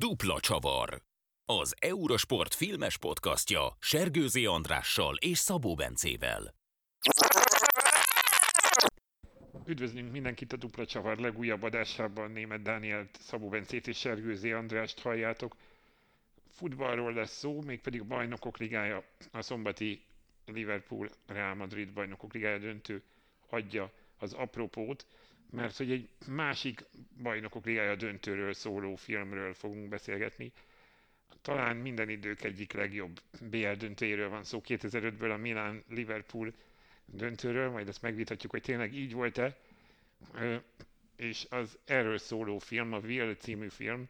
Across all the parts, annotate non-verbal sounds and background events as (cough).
Dupla csavar. Az Eurosport filmes podcastja Sergőzi Andrással és Szabó Bencével. Üdvözlünk mindenkit a Dupla Csavar legújabb adásában. Német Dánielt, Szabó Bencét és Sergőzi Andrást halljátok. Futballról lesz szó, mégpedig a Bajnokok Ligája, a szombati Liverpool Real Madrid Bajnokok Ligája döntő adja az apropót, mert hogy egy másik Bajnokok Ligája döntőről szóló filmről fogunk beszélgetni. Talán minden idők egyik legjobb BL döntőjéről van szó, 2005-ből a Milan Liverpool döntőről, majd ezt megvitatjuk, hogy tényleg így volt-e. És az erről szóló film, a Will című film,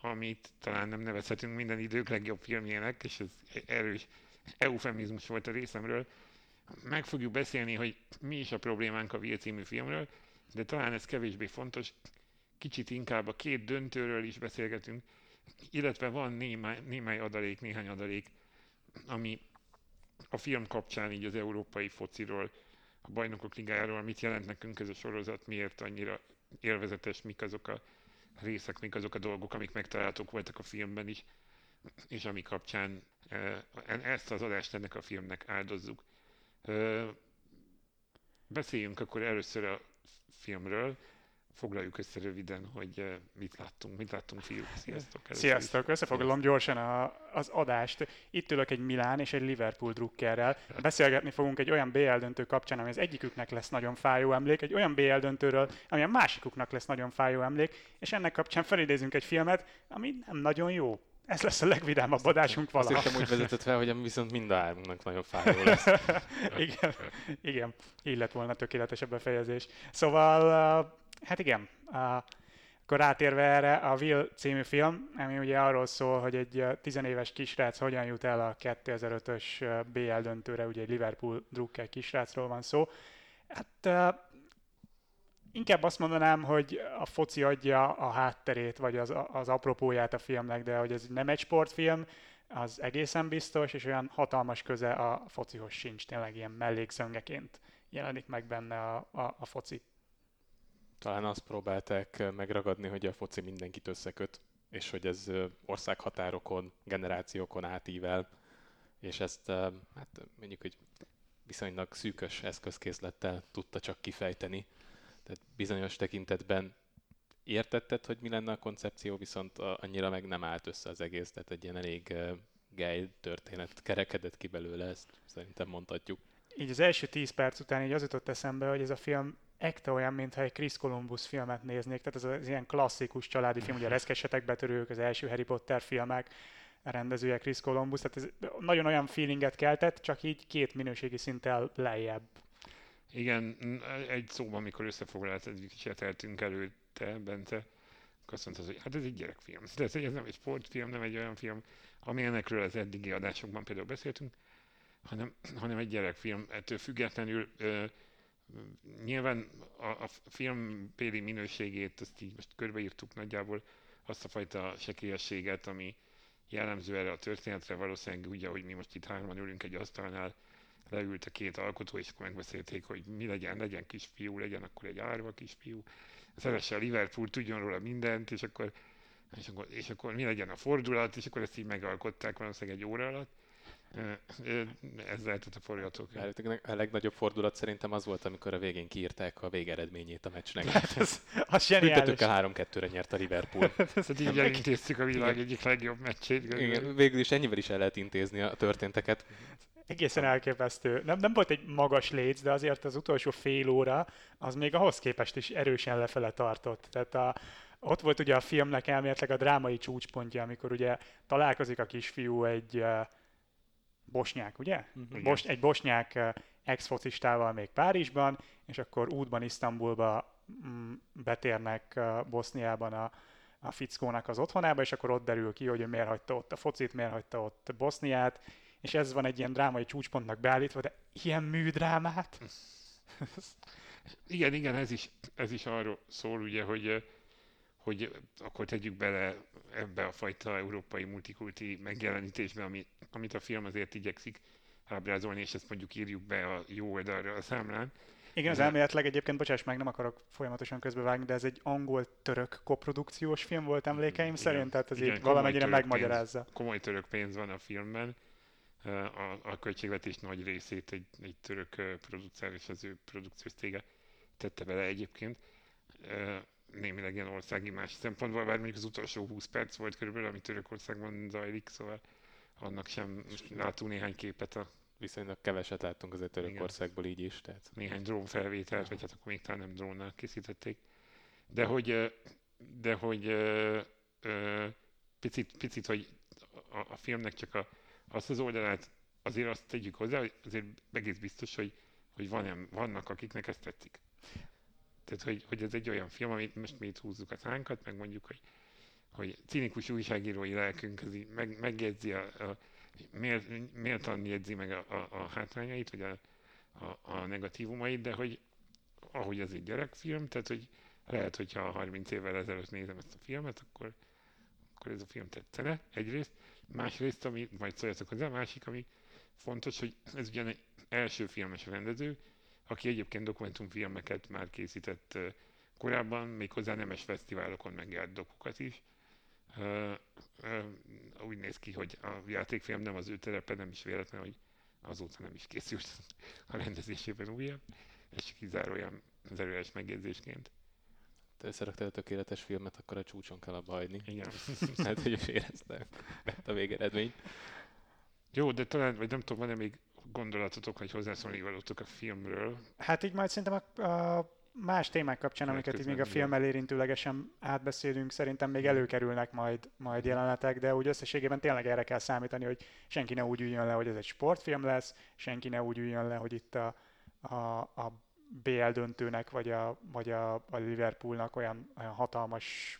amit talán nem nevezhetünk minden idők legjobb filmjének, és ez erős eufemizmus volt a részemről. Meg fogjuk beszélni, hogy mi is a problémánk a Will című filmről, de talán ez kevésbé fontos, kicsit inkább a két döntőről is beszélgetünk, illetve van némely, némely adalék, néhány adalék, ami a film kapcsán így az európai fociról, a bajnokok ligájáról, mit jelent nekünk ez a sorozat, miért annyira élvezetes, mik azok a részek, mik azok a dolgok, amik megtalálhatók voltak a filmben is, és ami kapcsán e, ezt az adást ennek a filmnek áldozzuk. E, beszéljünk akkor először a filmről, foglaljuk össze röviden, hogy eh, mit láttunk, mit láttunk fiúk. Sziasztok! Sziasztok! Összefoglalom gyorsan a, az adást. Itt ülök egy Milán és egy Liverpool drukkerrel. Beszélgetni fogunk egy olyan BL döntő kapcsán, ami az egyiküknek lesz nagyon fájó emlék, egy olyan BL döntőről, ami a másikuknak lesz nagyon fájó emlék, és ennek kapcsán felidézünk egy filmet, ami nem nagyon jó. Ez lesz a legvidámabb adásunk valaha. Azt úgy vezetett fel, hogy viszont mind a hármunknak nagyon fájó lesz. (laughs) igen, igen, így lett volna tökéletesebb befejezés. Szóval Hát igen. Akkor rátérve erre, a Will című film, ami ugye arról szól, hogy egy tizenéves kisrác hogyan jut el a 2005-ös BL döntőre, ugye egy Liverpool drukker kisrácról van szó. Hát inkább azt mondanám, hogy a foci adja a hátterét, vagy az, az apropóját a filmnek, de hogy ez nem egy sportfilm, az egészen biztos, és olyan hatalmas köze a focihoz sincs, tényleg ilyen mellékszöngeként jelenik meg benne a, a, a foci talán azt próbálták megragadni, hogy a foci mindenkit összeköt, és hogy ez országhatárokon, generációkon átível, és ezt hát mondjuk, hogy viszonylag szűkös eszközkészlettel tudta csak kifejteni. Tehát bizonyos tekintetben értetted, hogy mi lenne a koncepció, viszont annyira meg nem állt össze az egész, tehát egy ilyen elég gej történet kerekedett ki belőle, ezt szerintem mondhatjuk. Így az első tíz perc után így az jutott eszembe, hogy ez a film ekte olyan, mintha egy Chris Columbus filmet néznék, tehát ez az ilyen klasszikus családi film, ugye a Reszkesetek betörők, az első Harry Potter filmek, a rendezője Chris Columbus, tehát ez nagyon olyan feelinget keltett, csak így két minőségi szinttel lejjebb. Igen, egy szóban, amikor összefoglalt, egy kicsit eltünk előtte, Bence, azt mondta, hogy hát ez egy gyerekfilm. (laughs) De ez, ez nem egy sportfilm, nem egy olyan film, amilyenekről az eddigi adásokban például beszéltünk, hanem, hanem egy gyerekfilm. Ettől függetlenül ö, Nyilván a, a film péli minőségét, azt így most körbeírtuk nagyjából, azt a fajta sekélyességet, ami jellemző erre a történetre, valószínűleg úgy, ahogy mi most itt hárman ülünk egy asztalnál, leült a két alkotó, és akkor megbeszélték, hogy mi legyen, legyen kisfiú, legyen akkor egy árva kisfiú, szeresse a Liverpool, tudjon róla mindent, és akkor, és akkor, és akkor mi legyen a fordulat, és akkor ezt így megalkották valószínűleg egy óra alatt. Ez lehetett a forgatókönyv. A legnagyobb fordulat szerintem az volt, amikor a végén kiírták a végeredményét a meccsnek. (laughs) Hát ez, (laughs) az zseniális. 3-2-re nyert a Liverpool. (laughs) Tehát így elintéztük a világ egyik legjobb meccsét. Igen, végül is ennyivel is el lehet intézni a történteket. Egészen elképesztő. Nem, nem volt egy magas léc, de azért az utolsó fél óra az még ahhoz képest is erősen lefele tartott. Tehát a, ott volt ugye a filmnek elméletileg a drámai csúcspontja, amikor ugye találkozik a kisfiú egy bosnyák, ugye? Uh-huh. Bos, egy bosnyák ex-focistával még Párizsban, és akkor útban Isztambulba mm, betérnek Boszniában a, a fickónak az otthonába, és akkor ott derül ki, hogy ő miért hagyta ott a focit, miért hagyta ott Boszniát, és ez van egy ilyen drámai csúcspontnak beállítva, de ilyen műdrámát? igen, igen, ez is, ez is arról szól, ugye, hogy hogy akkor tegyük bele ebbe a fajta európai multikulti megjelenítésbe, ami, amit a film azért igyekszik ábrázolni, és ezt mondjuk írjuk be a jó oldalra a számlán. Igen, az elméletileg egyébként, bocsáss meg, nem akarok folyamatosan közbevágni, de ez egy angol-török koprodukciós film volt emlékeim igen, szerint, tehát ez így valamennyire megmagyarázza. Pénz, komoly török pénz van a filmben, a, a költségvetés nagy részét egy, egy török producer és az ő produkciós cége tette bele egyébként. Némileg ilyen országi más szempontból, bár mondjuk az utolsó 20 perc volt körülbelül, ami Törökországban zajlik, szóval annak sem látunk néhány képet a viszonylag keveset láttunk az Törökországból így is. Tehát... Néhány drón felvételt, vagy hát akkor még talán nem drónnal készítették. De hogy, de hogy picit, picit, hogy a, a filmnek csak a, azt az oldalát azért azt tegyük hozzá, hogy azért egész biztos, hogy, hogy van, vannak, akiknek ezt tetszik. Tehát, hogy, hogy ez egy olyan film, amit most mi itt húzzuk a szánkat, meg mondjuk, hogy, hogy cinikus újságírói lelkünk az így meg, megjegyzi a, a mélt, méltan jegyzi meg a, a, a hátrányait, vagy a, a, a negatívumait, de hogy ahogy ez egy gyerekfilm, tehát hogy lehet, hogyha 30 évvel ezelőtt nézem ezt a filmet, akkor, akkor ez a film tetszene, egyrészt. Másrészt, ami majd szóljatok hozzá, másik, ami fontos, hogy ez ugyan egy első filmes rendező, aki egyébként dokumentumfilmeket már készített korábban, méghozzá nemes fesztiválokon megjárt dokukat is. Úgy néz ki, hogy a játékfilm nem az ő terepe, nem is véletlen, hogy azóta nem is készült a rendezésében újabb. Ez csak kizárólag az erős megjegyzésként. Összeraktál a tökéletes filmet, akkor a csúcson kell abba hagyni. Igen. (laughs) hát, hogy is éreztem a végeredmény. Jó, de talán, vagy nem tudom, van-e még gondolatotok, hogy hozzászólni valótok a filmről? Hát így majd szerintem a, a más témák kapcsán, amiket itt még a film elérintőlegesen átbeszélünk, szerintem még előkerülnek majd, majd jelenetek, de úgy összességében tényleg erre kell számítani, hogy senki ne úgy üljön le, hogy ez egy sportfilm lesz, senki ne úgy üljön le, hogy itt a, a, a BL döntőnek, vagy a, vagy a, a Liverpoolnak olyan, olyan hatalmas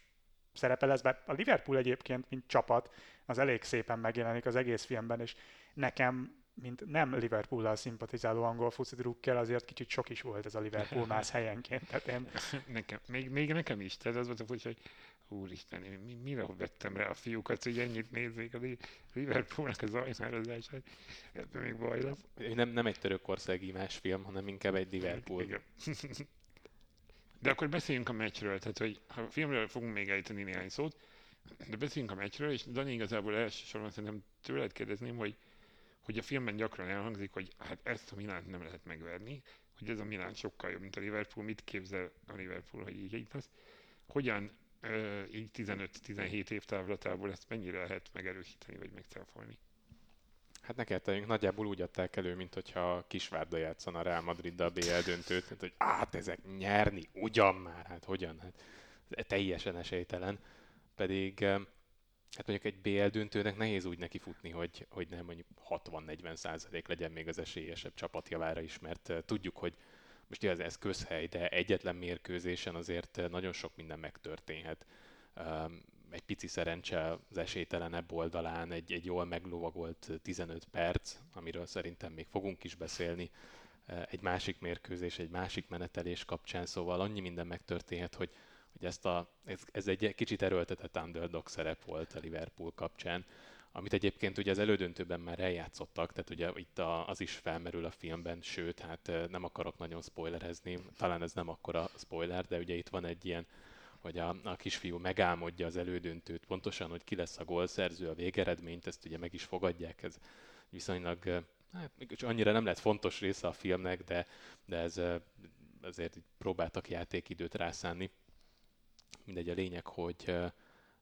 szerepe lesz, bár a Liverpool egyébként, mint csapat, az elég szépen megjelenik az egész filmben, és nekem mint nem Liverpool-al szimpatizáló angol foci drukkel, azért kicsit sok is volt ez a Liverpool (laughs) más helyenként. Tehát én... nekem, még, még, nekem is, tehát az volt a furcsa, hogy úristen, én mi, mire vettem rá a fiúkat, hogy ennyit nézzék a Liverpoolnak az ajnározását, ebben még baj lesz. Nem, nem egy törökországi más film, hanem inkább egy Liverpool. Igen. De akkor beszéljünk a meccsről, tehát hogy a filmről fogunk még ejteni néhány szót, de beszéljünk a meccsről, és Dani igazából elsősorban szerintem tőled kérdezném, hogy hogy a filmben gyakran elhangzik, hogy hát ezt a Milánt nem lehet megverni, hogy ez a Milán sokkal jobb, mint a Liverpool, mit képzel a Liverpool, hogy így, így lesz. Hogyan így 15-17 év távlatából ezt mennyire lehet megerősíteni, vagy megcáfolni? Hát ne kell nagyjából úgy adták elő, mint hogyha Kisvárda játszana a Real Madrid a BL döntőt, mint hogy hát ezek nyerni, ugyan már, hát hogyan, hát teljesen esélytelen. Pedig Hát mondjuk egy BL döntőnek nehéz úgy neki futni, hogy, hogy nem mondjuk 60-40 százalék legyen még az esélyesebb csapat javára is, mert tudjuk, hogy most igaz, ez közhely, de egyetlen mérkőzésen azért nagyon sok minden megtörténhet. Egy pici szerencse az esélytelenebb oldalán, egy, egy jól meglovagolt 15 perc, amiről szerintem még fogunk is beszélni, egy másik mérkőzés, egy másik menetelés kapcsán, szóval annyi minden megtörténhet, hogy, hogy ezt a, ez, ez egy kicsit erőltetett underdog szerep volt a Liverpool kapcsán, amit egyébként ugye az elődöntőben már eljátszottak, tehát ugye itt a, az is felmerül a filmben, sőt, hát nem akarok nagyon spoilerezni, talán ez nem akkora spoiler, de ugye itt van egy ilyen, hogy a, a kisfiú megálmodja az elődöntőt, pontosan, hogy ki lesz a gólszerző, a végeredményt, ezt ugye meg is fogadják, ez viszonylag, hát annyira nem lett fontos része a filmnek, de, de ez azért próbáltak játékidőt rászánni. Mindegy, a lényeg, hogy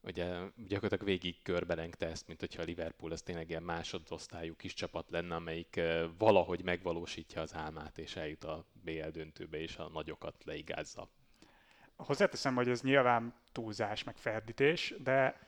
ugye gyakorlatilag végig körbelengte ezt, mint hogyha a Liverpool az tényleg ilyen másodosztályú kis csapat lenne, amelyik valahogy megvalósítja az álmát, és eljut a BL döntőbe, és a nagyokat leigázza. Hozzáteszem, hogy ez nyilván túlzás, meg ferdítés, de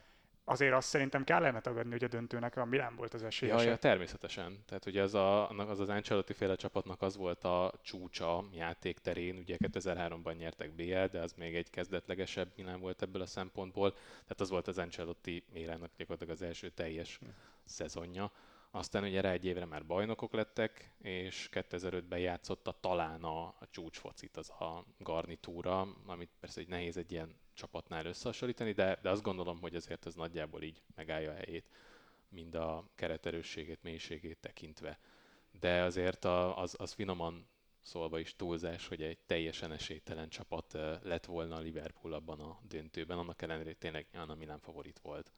azért azt szerintem kellene tagadni, hogy a döntőnek a Milán volt az esélye. Ja, ja, természetesen. Tehát ugye az, a, az az Ancelotti féle csapatnak az volt a csúcsa játékterén, ugye 2003-ban nyertek BL, de az még egy kezdetlegesebb Milán volt ebből a szempontból. Tehát az volt az Ancelotti Milánnak gyakorlatilag az első teljes hm. szezonja. Aztán ugye rá egy évre már bajnokok lettek, és 2005-ben játszotta talán a, a csúcsfocit, az a garnitúra, amit persze egy nehéz egy ilyen csapatnál összehasonlítani, de, de azt gondolom, hogy azért ez nagyjából így megállja a helyét, mind a kereterősségét, mélységét tekintve. De azért a, az, az finoman szólva is túlzás, hogy egy teljesen esélytelen csapat lett volna a Liverpool abban a döntőben, annak ellenére tényleg a Milán favorit volt.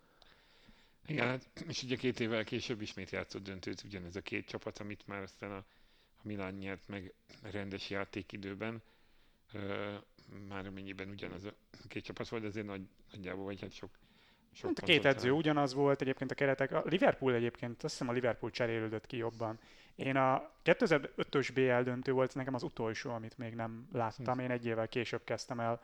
Igen, hát, és ugye két évvel később ismét játszott döntőt ugyanez a két csapat, amit már aztán a, a Milán nyert meg rendes játékidőben. Uh, már amennyiben ugyanaz a két csapat volt, ezért nagy, nagyjából, vagy hát sok, sok hát a két edző talán. ugyanaz volt egyébként a keretek. A Liverpool egyébként, azt hiszem a Liverpool cserélődött ki jobban. Én a 2005-ös BL döntő volt nekem az utolsó, amit még nem láttam. Én egy évvel később kezdtem el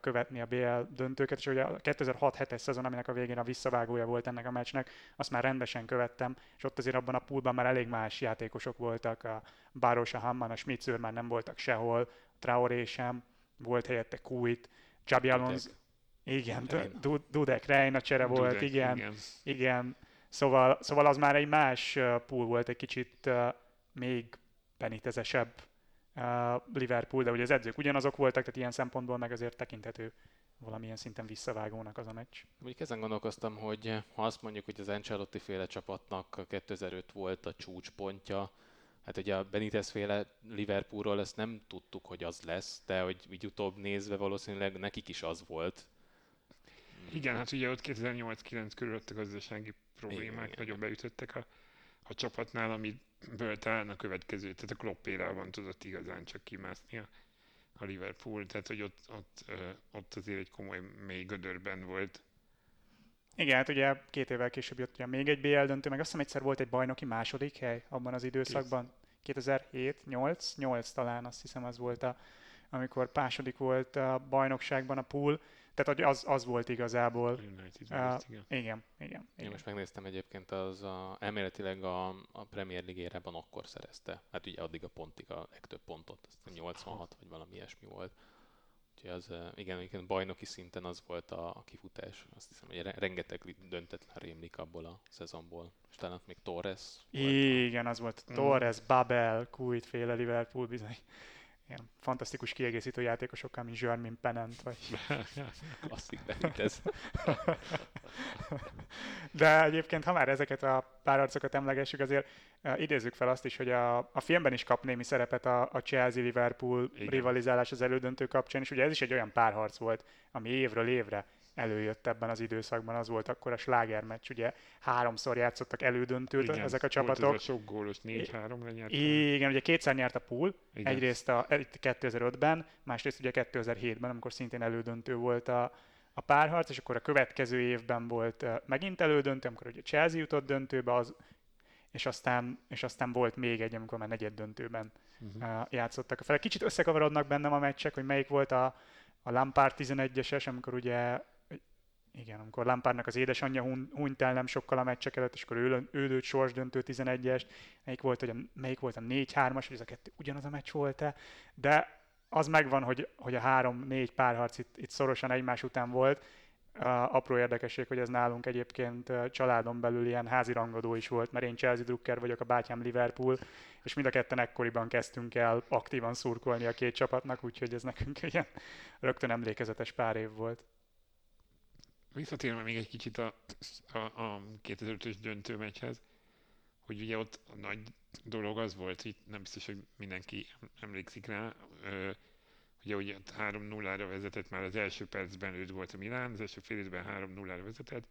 követni a BL döntőket, és ugye a 2006-7-es szezon, aminek a végén a visszavágója volt ennek a meccsnek, azt már rendesen követtem, és ott azért abban a poolban már elég más játékosok voltak, a Báros, a Hamman, a Schmitzőr már nem voltak sehol, Traoré sem, volt helyette Kuit, Csabi Alonso, igen, Dudek. Reina csere volt, Dudek, igen, igen, igen. Szóval, szóval az már egy más pool volt, egy kicsit még penitezesebb Liverpool, de ugye az edzők ugyanazok voltak, tehát ilyen szempontból meg azért tekinthető valamilyen szinten visszavágónak az a meccs. Mondjuk ezen gondolkoztam, hogy ha azt mondjuk, hogy az Ancelotti féle csapatnak 2005 volt a csúcspontja, hát ugye a Benitez féle Liverpoolról ezt nem tudtuk, hogy az lesz, de hogy így utóbb nézve valószínűleg nekik is az volt. Igen, hát ugye ott 2008-9 körül a gazdasági problémák Igen, nagyon beütöttek a, a csapatnál, amit ből talán a következő, tehát a Kloppérában tudott igazán csak kimászni a, a Liverpool, tehát hogy ott, ott, ott azért egy komoly mély gödörben volt. Igen, hát ugye két évvel később jött ugye még egy BL döntő, meg azt hiszem egyszer volt egy bajnoki második hely abban az időszakban. 2007, 8, 8 talán azt hiszem az volt a, amikor második volt a bajnokságban a pool. Tehát az, az volt igazából. United uh, igen. Igen, igen, Én most megnéztem egyébként, az a, elméletileg a, a Premier Ligérában akkor szerezte. Hát ugye addig a pontig a legtöbb pontot, azt 86 vagy valami ilyesmi volt. Úgyhogy az, igen, igen, bajnoki szinten az volt a, a kifutás. Azt hiszem, hogy rengeteg döntetlen rémlik abból a szezonból. És talán még Torres volt. Igen, az volt. Mm. Torres, Babel, Kuit féle Liverpool bizony ilyen fantasztikus kiegészítő játékosokkal, mint Jermaine Pennant, vagy... (laughs) Klasszik ez. (laughs) De egyébként, ha már ezeket a párharcokat emlegessük, azért uh, idézzük fel azt is, hogy a, a filmben is kap némi szerepet a, a Chelsea-Liverpool rivalizálás az elődöntő kapcsán, és ugye ez is egy olyan párharc volt, ami évről évre előjött ebben az időszakban, az volt akkor a slágermeccs, ugye háromszor játszottak elődöntőt igen, ezek a csapatok. Volt ez a sok gólos, 4-3 nyert. Igen, ugye kétszer nyert a pool, igen. egyrészt a, 2005-ben, másrészt ugye 2007-ben, amikor szintén elődöntő volt a, a párharc, és akkor a következő évben volt megint elődöntő, amikor ugye Chelsea jutott döntőbe, az, és aztán, és aztán volt még egy, amikor már negyed döntőben uh-huh. játszottak a fel. Kicsit összekavarodnak bennem a meccsek, hogy melyik volt a, a Lampard 11-eses, amikor ugye igen, amikor Lampardnak az édesanyja hun, hunyt el nem sokkal a meccsek előtt, és akkor ő, ő lőtt sorsdöntő 11-es, melyik volt, hogy a, melyik volt a 4-3-as, hogy ez a kettő ugyanaz a meccs volt-e, de az megvan, hogy, hogy a három-négy párharc itt, itt szorosan egymás után volt. A apró érdekesség, hogy ez nálunk egyébként családon belül ilyen házi rangadó is volt, mert én Chelsea Drucker vagyok, a bátyám Liverpool, és mind a ketten ekkoriban kezdtünk el aktívan szurkolni a két csapatnak, úgyhogy ez nekünk (laughs) ilyen rögtön emlékezetes pár év volt. Visszatérve még egy kicsit a, a, a 2005-ös döntőmeccshez, hogy ugye ott a nagy dolog az volt, hogy nem biztos, hogy mindenki emlékszik rá, ugye ugye 3-0-ra vezetett már az első percben őt volt a Milán, az első fél időben 3-0-ra vezetett,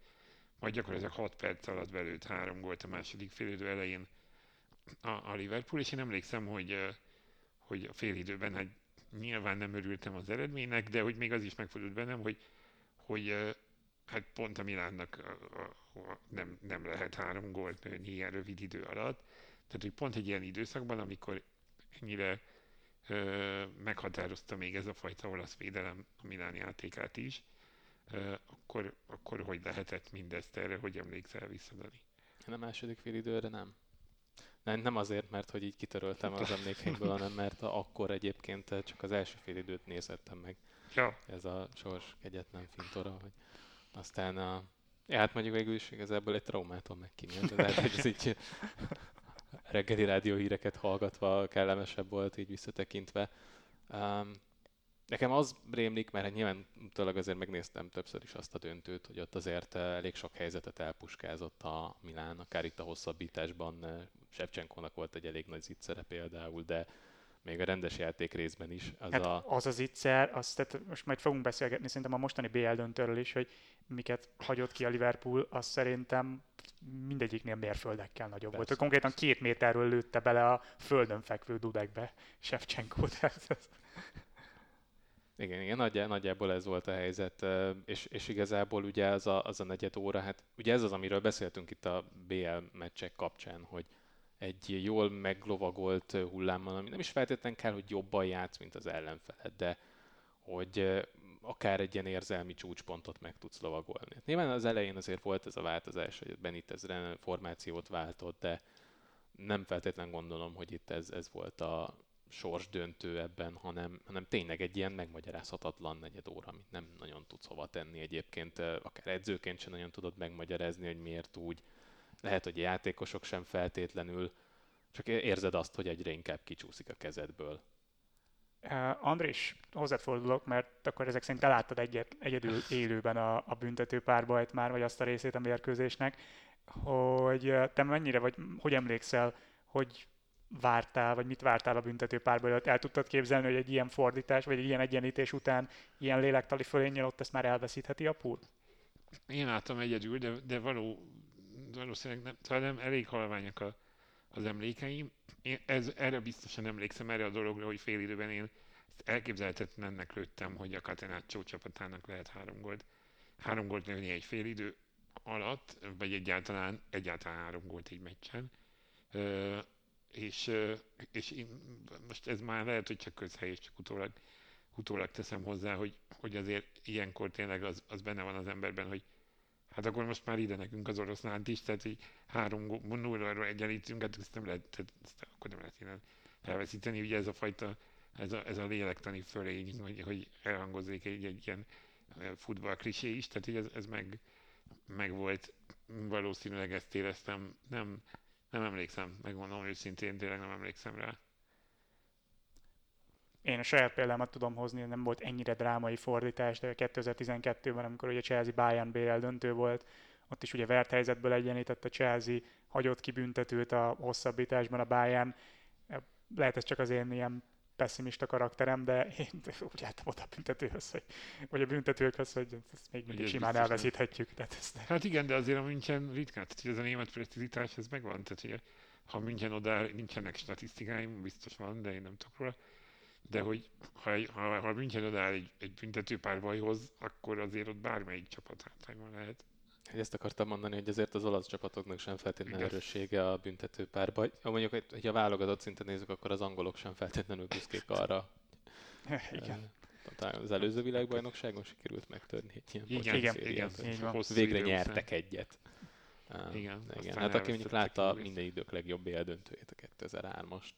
majd gyakorlatilag 6 perc alatt belőtt 3 volt a második fél idő elején a, a Liverpool, és én emlékszem, hogy, hogy a fél időben hát nyilván nem örültem az eredménynek, de hogy még az is megfordult bennem, hogy, hogy hát pont a Milánnak nem, nem lehet három gólt nőni ilyen rövid idő alatt. Tehát, hogy pont egy ilyen időszakban, amikor ennyire ö, meghatározta még ez a fajta olasz védelem a Milán játékát is, ö, akkor, akkor hogy lehetett mindezt erre, hogy emlékszel vissza, Dani? A második fél időre nem. Nem, nem azért, mert hogy így kitöröltem az emlékeimből, hanem mert akkor egyébként csak az első fél időt nézettem meg. Ja. Ez a sors kegyetlen fintora, hogy aztán a, ja, hát mondjuk végül is igazából egy traumától megkímélt, tehát hogy ez így reggeli rádió híreket hallgatva kellemesebb volt így visszatekintve. Um, nekem az rémlik, mert hát nyilván utólag azért megnéztem többször is azt a döntőt, hogy ott azért eh, elég sok helyzetet elpuskázott a Milán, akár itt a hosszabbításban eh, Sevcsenkónak volt egy elég nagy zicsere például, de még a rendes játék részben is. Az hát a... az az ígyszer, azt, tehát most majd fogunk beszélgetni szerintem a mostani BL döntőről is, hogy miket hagyott ki a Liverpool, az szerintem mindegyiknél mérföldekkel nagyobb Persze. volt. Konkrétan két méterről lőtte bele a földön fekvő dudekbe Shevchenko. (laughs) Igen, igen, nagyjá, nagyjából ez volt a helyzet, és, és igazából ugye az a, az a negyed óra, hát ugye ez az, amiről beszéltünk itt a BL meccsek kapcsán, hogy egy jól meglovagolt hullámmal, ami nem is feltétlenül kell, hogy jobban játsz, mint az ellenfeled, de hogy akár egy ilyen érzelmi csúcspontot meg tudsz lovagolni. Nyilván az elején azért volt ez a változás, hogy Benitez formációt váltott, de nem feltétlenül gondolom, hogy itt ez, ez volt a sors döntő ebben, hanem, hanem tényleg egy ilyen megmagyarázhatatlan negyed óra, amit nem nagyon tudsz hova tenni egyébként, akár edzőként sem nagyon tudod megmagyarázni, hogy miért úgy. Lehet, hogy a játékosok sem feltétlenül, csak érzed azt, hogy egyre inkább kicsúszik a kezedből. Uh, Andris, hozzád fordulok, mert akkor ezek szerint te láttad egyet, egyedül (laughs) élőben a, a büntető párbajt már, vagy azt a részét a mérkőzésnek, hogy te mennyire, vagy hogy emlékszel, hogy vártál, vagy mit vártál a büntető párbajt? El tudtad képzelni, hogy egy ilyen fordítás, vagy egy ilyen egyenítés után ilyen lélektali fölénnyel ott ezt már elveszítheti a pool? Én láttam egyedül, de, de való, valószínűleg nem, talán nem elég halványak a, az emlékeim. Én ez, erre biztosan emlékszem, erre a dologra, hogy fél időben én elképzelhetetlennek lőttem, hogy a Catenaccio csapatának lehet három gólt. Három gólt lőni egy fél idő alatt, vagy egyáltalán, egyáltalán három gólt egy meccsen. Ö, és, és én, most ez már lehet, hogy csak közhely, és csak utólag, utólag teszem hozzá, hogy, hogy azért ilyenkor tényleg az, az benne van az emberben, hogy hát akkor most már ide nekünk az oroszlánt is, tehát hogy három nulláról egyenlítünk, hát ezt nem lehet, tehát ezt akkor nem lehet innen elveszíteni. Ugye ez a fajta, ez a, ez a lélektani fölény, hogy, hogy elhangozzék egy, egy ilyen futball klisé is, tehát hogy ez, ez meg, meg volt, valószínűleg ezt éreztem, nem, nem emlékszem, megmondom őszintén, tényleg nem emlékszem rá. Én a saját példámat tudom hozni, nem volt ennyire drámai fordítás, de 2012-ben, amikor ugye Chelsea Bayern BL döntő volt, ott is ugye vert helyzetből egyenlített a Chelsea, hagyott ki büntetőt a hosszabbításban a Bayern. Lehet ez csak az én ilyen pessimista karakterem, de én úgy álltam oda a büntetőhöz, hogy, vagy a büntetőkhöz, hogy ezt még mindig simán elveszíthetjük. Tehát ezt... Hát igen, de azért a München ritkán, tehát ez a német precizitás, ez megvan, tehát hogy ha München oda nincsenek statisztikáim, biztos van, de én nem tudok róla, de hogy ha, ha, ha München odáll egy, egy büntető párbajhoz, akkor azért ott bármelyik csapat hátrányban lehet. Ezt akartam mondani, hogy azért az olasz csapatoknak sem feltétlenül erőssége a büntető párbaj. Ha mondjuk, hogy a válogatott szinten nézzük, akkor az angolok sem feltétlenül büszkék arra. (laughs) Igen. Talán az előző világbajnokságon sikerült megtörni egy ilyen igen, igen, igen, igen. Végre nyertek egyet. igen, igen. Hát aki mondjuk látta minden idők legjobb eldöntőjét, a 2003-ast,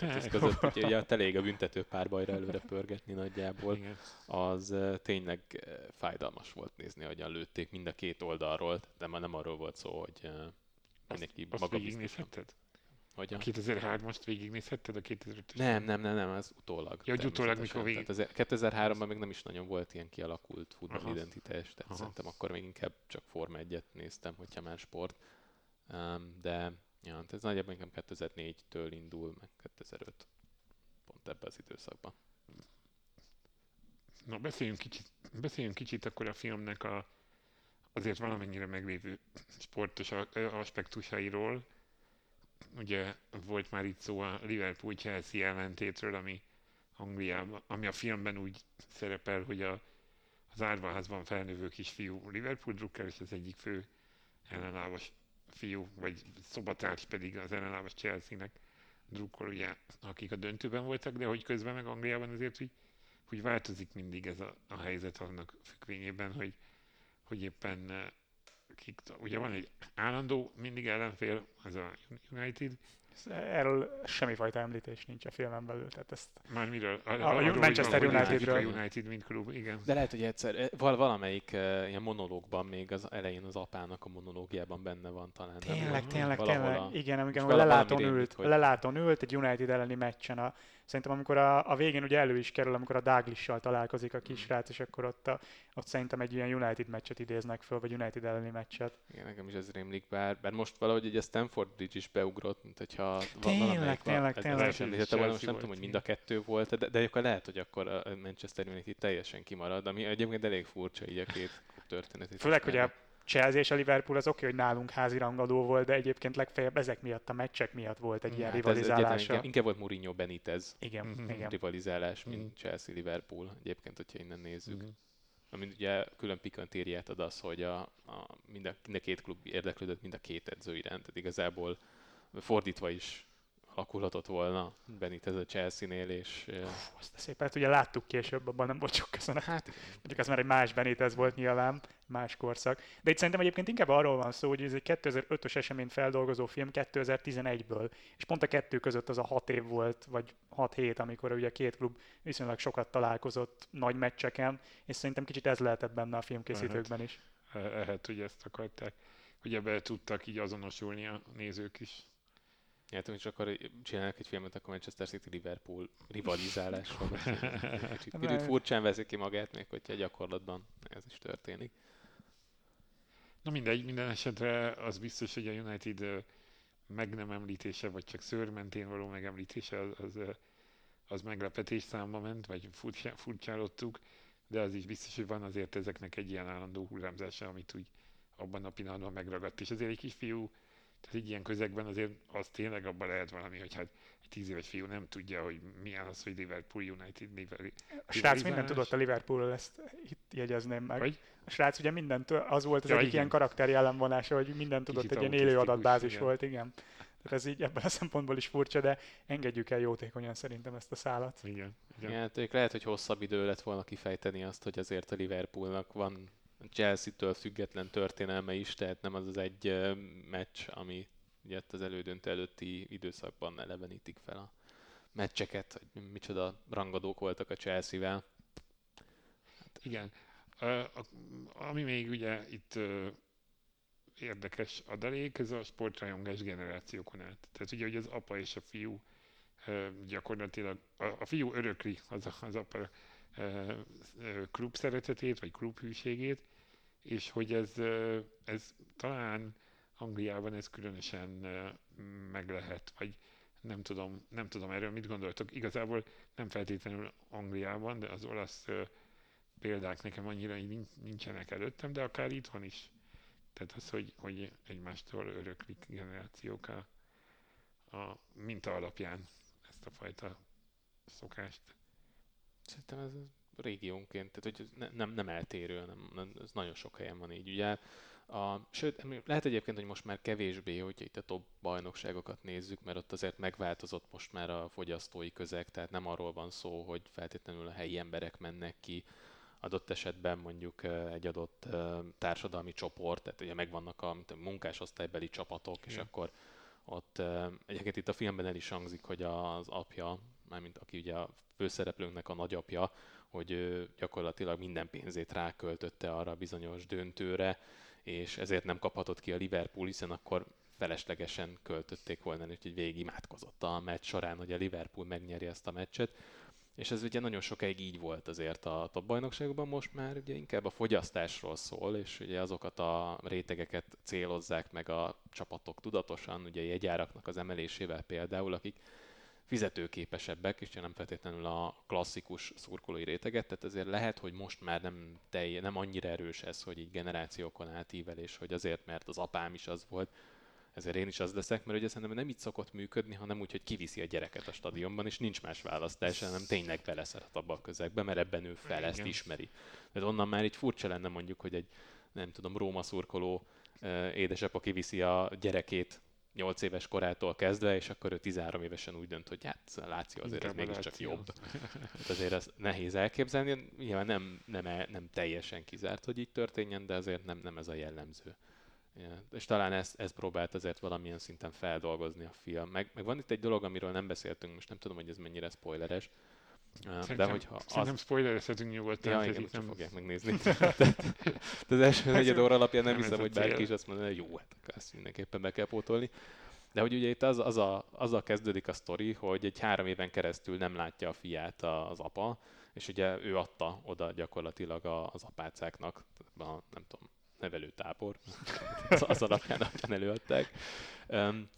ez között, úgyhogy ugye elég a büntető párbajra előre pörgetni nagyjából, Igen. az tényleg fájdalmas volt nézni, hogyan lőtték mind a két oldalról, de már nem arról volt szó, hogy mindenki azt, maga végignézhetted? Hogy a 2003-ast végignézhetted, a 2005 Nem, nem, nem, nem, ez utólag. Ja, hogy utólag mikor végig... Tehát 2003-ban még nem is nagyon volt ilyen kialakult futballidentitás, tehát Aha. szerintem akkor még inkább csak Forma 1-et néztem, hogyha már sport. Um, de Ja, hát ez nagyjából inkább 2004-től indul, meg 2005. Pont ebben az időszakban. Na, beszéljünk kicsit, beszéljünk kicsit akkor a filmnek a azért valamennyire meglévő sportos aspektusairól. Ugye volt már itt szó a Liverpool-Chelsea ellentétről, ami Angliában, ami a filmben úgy szerepel, hogy a, az árvaházban felnövő kisfiú Liverpool drukker, és az egyik fő ellenállós fiú, vagy szobatárs pedig az ellenállás Chelsea-nek drukkol, ugye, akik a döntőben voltak, de hogy közben meg Angliában azért, hogy, hogy változik mindig ez a, a helyzet annak függvényében, hogy, hogy éppen eh, kik, ugye van egy állandó mindig ellenfél, az a United, Erről semmifajta említés nincs a filmen belül. Tehát ezt Már miről? A, a, a Manchester Unitedről. A United, mint klub, igen. De lehet, hogy egyszer eh, val- valamelyik uh, ilyen monológban még az elején az apának a monológiában benne van talán. Tényleg, nem, tényleg, tényleg. A, igen, igen, lelátón ült, hogy... lelátón ült egy United elleni meccsen a Szerintem amikor a, a végén ugye elő is kerül, amikor a Daglissal találkozik a kisrác, és akkor ott, a, ott szerintem egy ilyen United meccset idéznek föl, vagy United elleni meccset. Igen, nekem is ez rémlik, bár, bár most valahogy egy a Stanford Bridge is beugrott, mint hogyha Tényleg, valamelyik, tényleg, ez, tényleg. Ez említette volna, most nem tudom, hogy mind a kettő volt, de, de akkor lehet, hogy akkor a Manchester United teljesen kimarad, ami egyébként elég furcsa így a két klub (laughs) történetét. Főleg, hogy a Chelsea és a Liverpool az oké, hogy nálunk házi rangadó volt, de egyébként legfeljebb ezek miatt, a meccsek miatt volt egy ilyen Hát rivalizálása. inkább, inkább volt Mourinho Benitez Igen, Mhm. igen. rivalizálás, mint Mhm. Chelsea-Liverpool, egyébként, hogyha innen nézzük. Mhm. Amin ugye külön pikantériát ad az, hogy a, a, mind, a, mind a két klub érdeklődött mind a két edző iránt, tehát igazából fordítva is alakulhatott volna Benitez a Chelsea-nél, és eh, Fú, azt a szépet ugye láttuk később, abban nem volt sok köszönet. hát Mondjuk az már egy más Benitez volt nyilván, más korszak. De itt szerintem egyébként inkább arról van szó, hogy ez egy 2005-ös eseményt feldolgozó film 2011-ből, és pont a kettő között az a hat év volt, vagy 6 hét, amikor ugye a két klub viszonylag sokat találkozott nagy meccseken, és szerintem kicsit ez lehetett benne a filmkészítőkben is. Eh, Lehet, hogy ezt akarták, hogy ebbe tudtak így azonosulni a nézők is. Hát, és akkor csinálnak egy filmet, akkor Manchester City-Liverpool rivalizálásról. (laughs) Kicsit, kicsit furcsán veszi ki magát, még hogyha gyakorlatban ez is történik. Na mindegy, minden esetre az biztos, hogy a United meg nem említése, vagy csak szőrmentén való megemlítése, az, az, az meglepetés számba ment, vagy furcsá, furcsálottuk, de az is biztos, hogy van azért ezeknek egy ilyen állandó hullámzása, amit úgy abban a pillanatban megragadt. És azért egy kisfiú, tehát egy ilyen közegben azért az tényleg abban lehet valami, hogy hát egy tíz éves fiú nem tudja, hogy milyen az, hogy Liverpool United Liverpool. A srác mindent tudott a Liverpoolról, ezt itt jegyezném meg. Vagy? A srác ugye mindent, az volt az Ja, egyik igen. ilyen karakter jellemvonása, hogy mindent tudott, Kicsit egy ilyen élő adatbázis igen. volt, igen. Tehát ez így ebből a szempontból is furcsa, de engedjük el jótékonyan szerintem ezt a szálat. Igen. igen. Ja, hát ők lehet, hogy hosszabb idő lett volna kifejteni azt, hogy azért a Liverpoolnak van Chelsea-től független történelme is, tehát nem az az egy meccs, ami ugye az elődöntő előtti időszakban elevenítik fel a meccseket, hogy micsoda rangadók voltak a Chelsea-vel. Igen. Ö, a- Ami még ugye itt érdekes adalék, ez a sportrajongás generációkon át. Tehát ugye, hogy az apa és a fiú gyakorlatilag, a, fiú örökli az, az apa klub szeretetét, vagy klub hűségét, és hogy ez, ö, ez talán Angliában ez különösen meg lehet, vagy nem tudom, nem tudom erről mit gondoltok. Igazából nem feltétlenül Angliában, de az olasz példák nekem annyira nincsenek előttem, de akár itthon is. Tehát az, hogy, hogy egymástól öröklik generációk a, a minta alapján ezt a fajta szokást. Szerintem ez régiónként, tehát hogy ne, nem, nem eltérő, nem, nem, ez nagyon sok helyen van így. Ugye a, sőt, lehet egyébként, hogy most már kevésbé, hogyha itt a top bajnokságokat nézzük, mert ott azért megváltozott most már a fogyasztói közeg, tehát nem arról van szó, hogy feltétlenül a helyi emberek mennek ki, adott esetben mondjuk egy adott társadalmi csoport, tehát ugye megvannak a, mint a munkásosztálybeli csapatok, és Igen. akkor ott egyébként itt a filmben el is hangzik, hogy az apja, mármint aki ugye a főszereplőnknek a nagyapja, hogy gyakorlatilag minden pénzét ráköltötte arra a bizonyos döntőre, és ezért nem kaphatott ki a Liverpool, hiszen akkor feleslegesen költötték volna, úgyhogy végig imádkozott a meccs során, hogy a Liverpool megnyeri ezt a meccset. És ez ugye nagyon sokáig így volt azért a top bajnokságban, most már ugye inkább a fogyasztásról szól, és ugye azokat a rétegeket célozzák meg a csapatok tudatosan, ugye jegyáraknak az emelésével például, akik fizetőképesebbek, és nem feltétlenül a klasszikus szurkolói réteget, tehát ezért lehet, hogy most már nem, telj, nem annyira erős ez, hogy így generációkon átívelés, hogy azért, mert az apám is az volt, ezért én is az leszek, mert ugye szerintem nem így szokott működni, hanem úgy, hogy kiviszi a gyereket a stadionban, és nincs más választás, hanem tényleg beleszeret abba a közegbe, mert ebben ő fel, ezt ismeri. Tehát onnan már így furcsa lenne mondjuk, hogy egy, nem tudom, Róma szurkoló édesapa kiviszi a gyerekét 8 éves korától kezdve, és akkor ő 13 évesen úgy dönt, hogy hát a Láció azért ez Inkább a mégiscsak jobb. Hát azért ez nehéz elképzelni. Nyilván nem, nem, nem teljesen kizárt, hogy így történjen, de azért nem, nem ez a jellemző. Ja, és talán ezt, ezt próbált azért valamilyen szinten feldolgozni a film. Meg, meg van itt egy dolog, amiről nem beszéltünk, most nem tudom, hogy ez mennyire spoileres, de Szerintem, hogyha az, szerintem spoilerezhetünk nyugodtan, Ja, igen, nem... fogják megnézni. (laughs) (laughs) De az első negyed óra alapján nem nem hiszem, hogy bárki is azt mondaná, hogy jó, hát ezt mindenképpen be kell pótolni. De hogy ugye itt az, az a, azzal kezdődik a sztori, hogy egy három éven keresztül nem látja a fiát az apa, és ugye ő adta oda gyakorlatilag az apácáknak, a, nem tudom, nevelőtábor, (laughs) az, az alapján, alapján előadták. Um,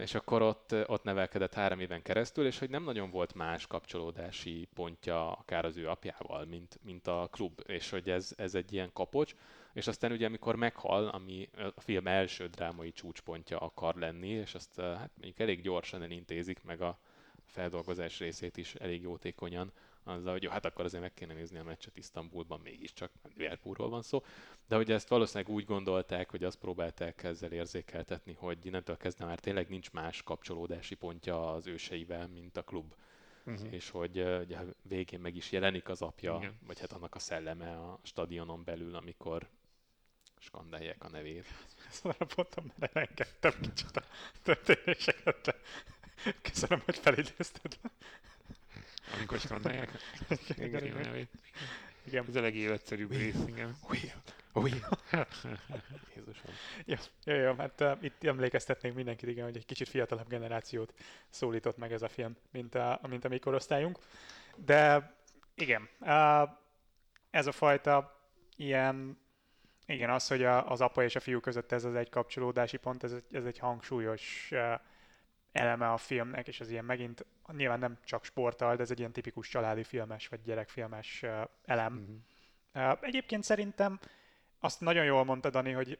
és akkor ott, ott nevelkedett három éven keresztül, és hogy nem nagyon volt más kapcsolódási pontja akár az ő apjával, mint, mint a klub, és hogy ez, ez egy ilyen kapocs, és aztán ugye amikor meghal, ami a film első drámai csúcspontja akar lenni, és azt hát mondjuk elég gyorsan elintézik, meg a feldolgozás részét is elég jótékonyan, azzal, hogy jó, hát akkor azért meg kéne nézni a meccset Isztambulban, mégiscsak Liverpoolról van szó, de hogy ezt valószínűleg úgy gondolták, hogy azt próbálták ezzel érzékeltetni, hogy innentől kezdve már tényleg nincs más kapcsolódási pontja az őseivel, mint a klub. Uh-huh. És hogy ugye, végén meg is jelenik az apja, Igen. vagy hát annak a szelleme a stadionon belül, amikor skandálják a nevét. Ezt arra pontom, mert elengedtem kicsit a történéseket, de köszönöm, hogy felidézted. Amikor skandálják igen, igen, igen. igen. Ez a legéletszerűbb rész, igen. Jézusom. Jó, jó, jó, hát uh, itt emlékeztetnénk mindenkit, igen, hogy egy kicsit fiatalabb generációt szólított meg ez a film, mint a, mint a mi korosztályunk. De igen, uh, ez a fajta ilyen igen, az, hogy a, az apa és a fiú között ez az egy kapcsolódási pont, ez, ez egy hangsúlyos uh, eleme a filmnek, és az ilyen megint nyilván nem csak sporttal, de ez egy ilyen tipikus családi filmes vagy gyerekfilmes elem. Mm-hmm. Uh, egyébként szerintem azt nagyon jól mondta Dani, hogy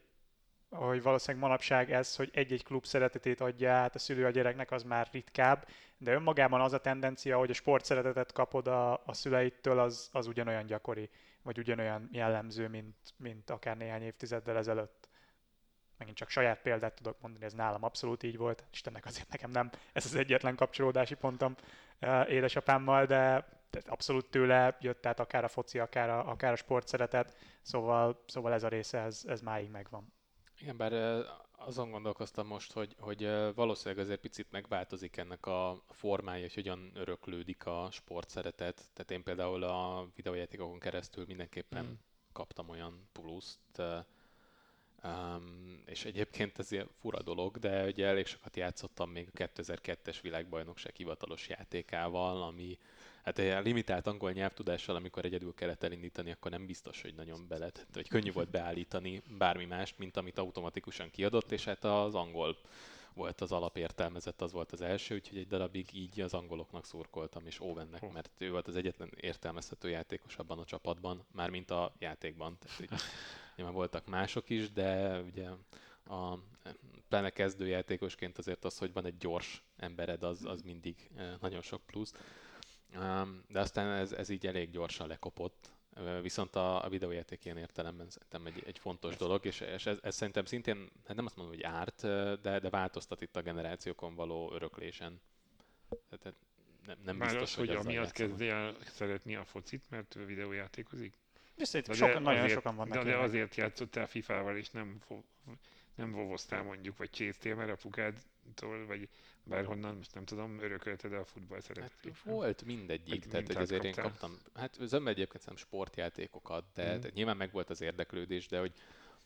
hogy valószínűleg manapság ez, hogy egy-egy klub szeretetét adja át a szülő a gyereknek, az már ritkább, de önmagában az a tendencia, hogy a sport szeretetet kapod a, a szüleittől, az, az ugyanolyan gyakori, vagy ugyanolyan jellemző, mint, mint akár néhány évtizeddel ezelőtt. Megint csak saját példát tudok mondani, ez nálam abszolút így volt. Istennek azért nekem nem ez az egyetlen kapcsolódási pontom édesapámmal, de abszolút tőle jött, tehát akár a foci, akár a, akár a sport szeretet, szóval, szóval ez a része, ez, ez máig megvan. Igen, bár azon gondolkoztam most, hogy, hogy valószínűleg azért picit megváltozik ennek a formája, hogy hogyan öröklődik a sportszeretet. Tehát én például a videójátékokon keresztül mindenképpen mm. kaptam olyan pluszt, Um, és egyébként ez ilyen fura dolog, de ugye elég sokat játszottam még a 2002-es világbajnokság hivatalos játékával, ami hát egy limitált angol nyelvtudással, amikor egyedül kellett elindítani, akkor nem biztos, hogy nagyon belet, vagy könnyű volt beállítani bármi mást, mint amit automatikusan kiadott, és hát az angol volt az alapértelmezett, az volt az első, úgyhogy egy darabig így az angoloknak szurkoltam, és Owennek, mert ő volt az egyetlen értelmezhető játékos abban a csapatban, mármint a játékban. Tehát, így, (laughs) nyilván voltak mások is, de ugye a pláne kezdőjátékosként azért az, hogy van egy gyors embered, az, az mindig eh, nagyon sok plusz. De aztán ez, ez így elég gyorsan lekopott, viszont a, a videójáték ilyen értelemben szerintem egy, egy fontos dolog, és, és ez, ez szerintem szintén, hát nem azt mondom, hogy árt, de, de változtat itt a generációkon való öröklésen. Tehát nem, nem Már biztos, az, hogy, hogy amiatt kezdi el szeretni a focit, mert videójátékozik? És szerintem sokan, nagyon azért, sokan vannak. De, de azért játszottál FIFA-val, és nem, nem vovoztál mondjuk, vagy csésztél, mert apukádtól, vagy bárhonnan, most nem tudom, örökölted a futball szeretetét. Hát volt mindegyik, tehát hogy azért kaptál. én kaptam, hát zömmel egyébként nem sportjátékokat, de, mm. de nyilván meg volt az érdeklődés, de hogy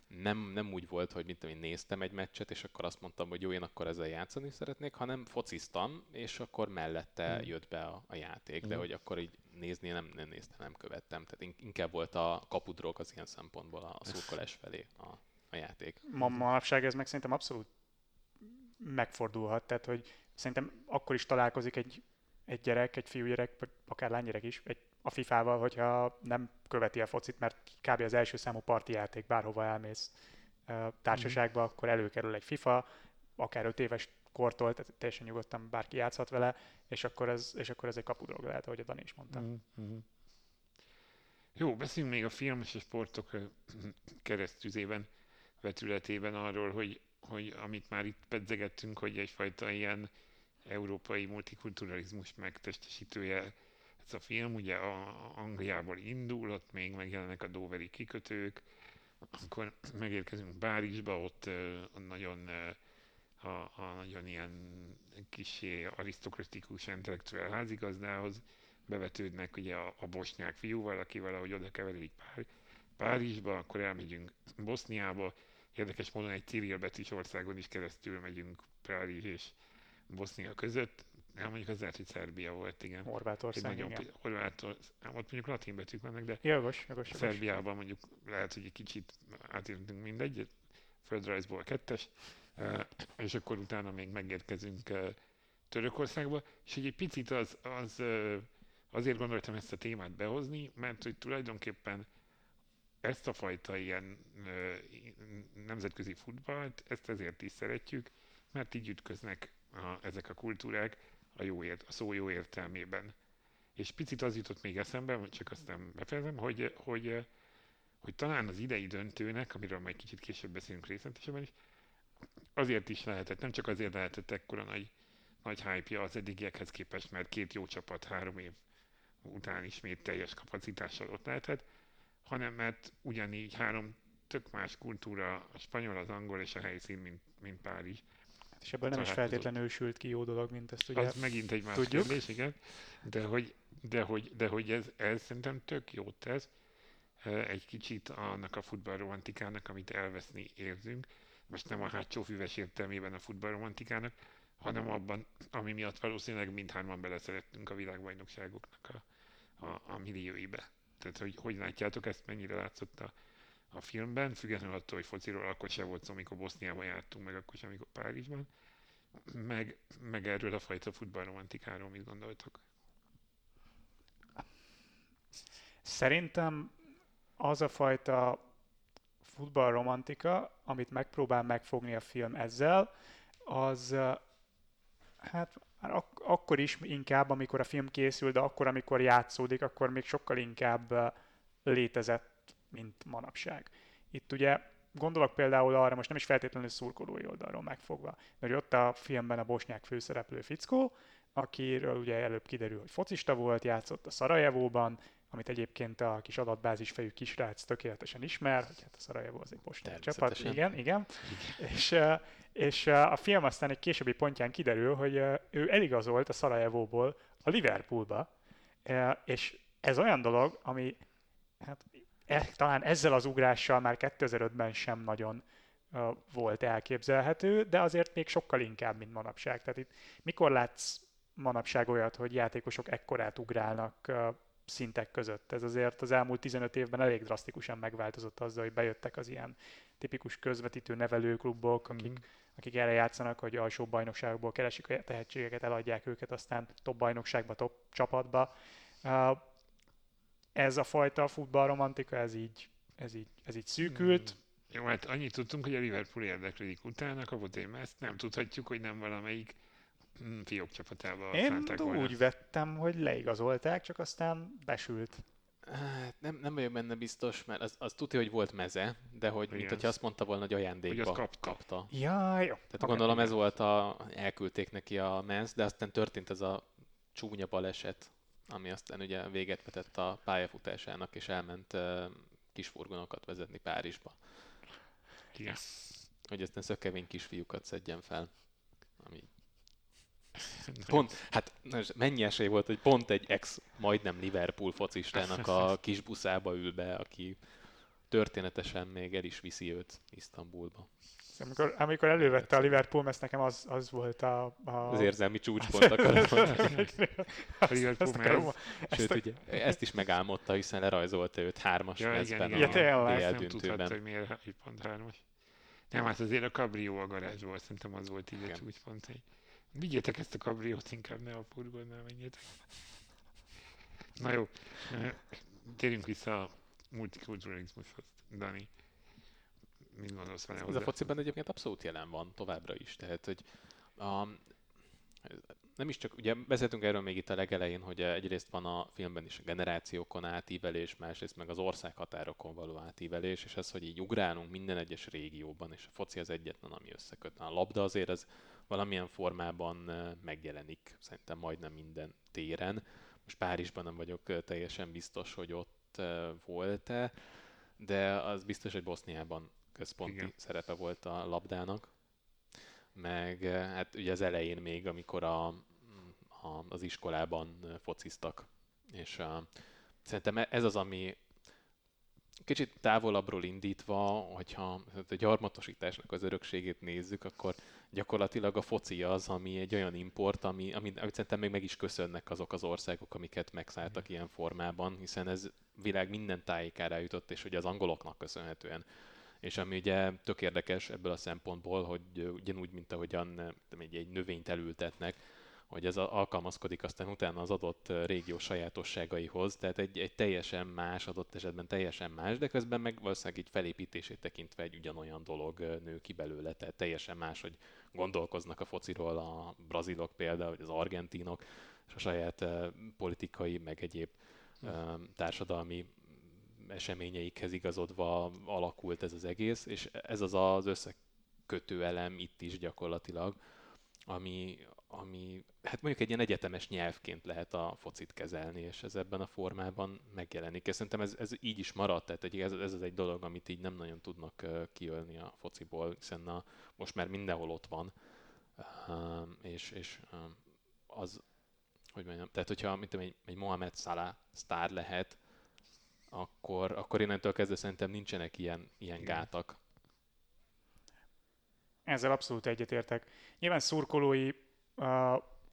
nem, nem úgy volt, hogy mint én néztem egy meccset, és akkor azt mondtam, hogy jó, én akkor ezzel játszani szeretnék, hanem fociztam, és akkor mellette mm. jött be a, a játék, mm. de hogy akkor így nézni nem, nem néztem, nem követtem. Tehát inkább volt a kapudrog az ilyen szempontból a, a szurkolás felé a, a játék. Ma manapság ez meg szerintem abszolút megfordulhat, tehát hogy szerintem akkor is találkozik egy, egy gyerek, egy fiúgyerek, vagy akár lánygyerek is, egy, a FIFA-val, hogyha nem követi a focit, mert kb. az első számú parti játék, bárhova elmész társaságba, mm. akkor előkerül egy FIFA, akár 5 éves kortól, tehát teljesen nyugodtan bárki játszhat vele, és akkor ez, és akkor ez egy kapudrog lehet, ahogy a Dani is mondta. Mm-hmm. Jó, beszéljünk még a film és sportok keresztüzében, vetületében arról, hogy hogy amit már itt pedzegettünk, hogy egyfajta ilyen európai multikulturalizmus megtestesítője ez a film, ugye a Angliából indul, ott még megjelennek a Doveri kikötők, akkor megérkezünk Párizsba, ott uh, nagyon uh, a, a nagyon ilyen kisé arisztokratikus intellektuál házigazdához bevetődnek ugye a, a bosnyák fiúval, aki valahogy oda keveredik Pár, Párizsba, akkor elmegyünk Boszniába, Érdekes módon egy cirilbetűs országon is keresztül megyünk Párizs és Bosznia között. Nem mondjuk az lehet, hogy Szerbia volt, igen. Horvátország, egy nagyon, igen. Horvátország, ott mondjuk latin betűk vannak, de jogos, jogos, Szerbiában mondjuk lehet, hogy egy kicsit átértünk mindegy. földrajzból kettes, és akkor utána még megérkezünk Törökországba, és egy picit az, az azért gondoltam ezt a témát behozni, mert hogy tulajdonképpen ezt a fajta ilyen nemzetközi futballt, ezt ezért is szeretjük, mert így ütköznek a, ezek a kultúrák a, jó ért, a szó jó értelmében. És picit az jutott még eszembe, csak aztán befejezem, hogy, hogy, hogy talán az idei döntőnek, amiről majd kicsit később beszélünk részletesebben is, azért is lehetett, nem csak azért lehetett ekkora nagy, nagy hype az eddigiekhez képest, mert két jó csapat három év után ismét teljes kapacitással ott lehetett, hanem mert ugyanígy három tök más kultúra, a spanyol, az angol és a helyszín, mint, mint Párizs. És ebből nem is feltétlenül sült ki jó dolog, mint ezt ugye Az megint egy más tudjuk. kérdés, igen. De hogy, de hogy, de hogy ez, ez szerintem tök jót tesz egy kicsit annak a futballromantikának, amit elveszni érzünk. Most nem a hátsó füves értelmében a futballromantikának, hanem abban, ami miatt valószínűleg mindhárman beleszerettünk a világbajnokságoknak a, a, a millióibe. Tehát, hogy hogy látjátok ezt, mennyire látszott a, a filmben, függetlenül attól, hogy fociról akkor sem volt szó, amikor Boszniában jártunk, meg akkor sem, amikor Párizsban, meg, meg erről a fajta futballromantikáról mit gondoltok? Szerintem az a fajta futballromantika, amit megpróbál megfogni a film ezzel, az hát már ak- akkor is inkább, amikor a film készül, de akkor, amikor játszódik, akkor még sokkal inkább létezett, mint manapság. Itt ugye gondolok például arra, most nem is feltétlenül szurkolói oldalról megfogva, mert ott a filmben a bosnyák főszereplő fickó, akiről ugye előbb kiderül, hogy focista volt, játszott a Szarajevóban, amit egyébként a kis adatbázis fejű kisrác tökéletesen ismer, hogy hát a Szarajevó az egy bosnyák csapat. Igen, igen. igen. És, és a film aztán egy későbbi pontján kiderül, hogy ő eligazolt a Szarajevóból a Liverpoolba, és ez olyan dolog, ami hát, e, talán ezzel az ugrással már 2005-ben sem nagyon volt elképzelhető, de azért még sokkal inkább, mint manapság. Tehát itt mikor látsz manapság olyat, hogy játékosok ekkorát ugrálnak szintek között. Ez azért az elmúlt 15 évben elég drasztikusan megváltozott azzal, hogy bejöttek az ilyen tipikus közvetítő nevelőklubok, akik, mm. akik erre játszanak, hogy alsó bajnokságokból keresik a tehetségeket, eladják őket, aztán top bajnokságba, top csapatba. Ez a fajta futballromantika, ez így, ez így, ez így szűkült. Mm. Jó, hát annyit tudtunk, hogy a Liverpool érdeklődik utána, kapott egy ezt nem tudhatjuk, hogy nem valamelyik fiók csapatába Én volna. úgy vettem, hogy leigazolták, csak aztán besült. Hát nem, nem vagyok benne biztos, mert az, az tudja, hogy volt meze, de hogy mint hogyha azt mondta volna, hogy ajándékba hogy kapta. kapta. Ja, jó. Tehát okay, gondolom ez volt a, elküldték neki a mez, de aztán történt ez a csúnya baleset, ami aztán ugye véget vetett a pályafutásának, és elment uh, kisfurgonokat vezetni Párizsba. Igen. Hogy aztán szökevény kisfiúkat szedjen fel, ami (laughs) Pont, hát mennyi esély volt, hogy pont egy ex majdnem Liverpool focistának a (laughs) kis buszába ül be, aki történetesen még el is viszi őt Isztambulba. Amikor, amikor elővette a Liverpool, ezt nekem az, az volt a, a... Az érzelmi csúcspont (laughs) akarod mondani. a Liverpool Sőt, ugye, ezt is megálmodta, hiszen lerajzolta őt hármas ja, mezben igen, igen. a ja, DL döntőben. Nem hogy miért pont hármas. Nem, hát azért a Cabrio a garázsból, szerintem az volt így igen. a csúcspont. Hogy... Vigyétek ezt a kabriót, inkább ne a furgonnál menjetek. Na jó, térjünk vissza a multikulturalizmushoz, Dani. Mit gondolsz vele Ez a fociban egyébként abszolút jelen van továbbra is, tehát hogy a, nem is csak, ugye beszéltünk erről még itt a legelején, hogy egyrészt van a filmben is a generációkon átívelés, másrészt meg az országhatárokon való átívelés, és ez, hogy így ugrálunk minden egyes régióban, és a foci az egyetlen, ami összeköt. A labda azért az valamilyen formában megjelenik, szerintem majdnem minden téren. Most Párizsban nem vagyok teljesen biztos, hogy ott volt-e, de az biztos, hogy Boszniában központi Igen. szerepe volt a labdának. Meg hát ugye az elején még, amikor a, a, az iskolában fociztak, és a, szerintem ez az, ami kicsit távolabbról indítva, hogyha a gyarmatosításnak az örökségét nézzük, akkor gyakorlatilag a foci az, ami egy olyan import, ami, ami, amit szerintem még meg is köszönnek azok az országok, amiket megszálltak ilyen formában, hiszen ez világ minden tájékára jutott, és ugye az angoloknak köszönhetően. És ami ugye tök érdekes ebből a szempontból, hogy ugyanúgy, mint ahogyan egy, egy növényt elültetnek, hogy ez alkalmazkodik aztán utána az adott régió sajátosságaihoz, tehát egy, egy teljesen más, adott esetben teljesen más, de közben meg valószínűleg így felépítését tekintve egy ugyanolyan dolog nő ki belőle, tehát teljesen más, hogy gondolkoznak a fociról a brazilok például, vagy az argentinok, és a saját politikai, meg egyéb társadalmi eseményeikhez igazodva alakult ez az egész, és ez az az összekötő elem itt is gyakorlatilag, ami, ami hát mondjuk egy ilyen egyetemes nyelvként lehet a focit kezelni, és ez ebben a formában megjelenik. És szerintem ez, ez így is maradt, tehát ez, ez az egy dolog, amit így nem nagyon tudnak kiölni a fociból, hiszen a, most már mindenhol ott van, és, és az, hogy mondjam, tehát hogyha mint egy, egy Mohamed Salah sztár lehet, akkor, akkor innentől kezdve szerintem nincsenek ilyen, ilyen gátak. Ezzel abszolút egyetértek. Nyilván szurkolói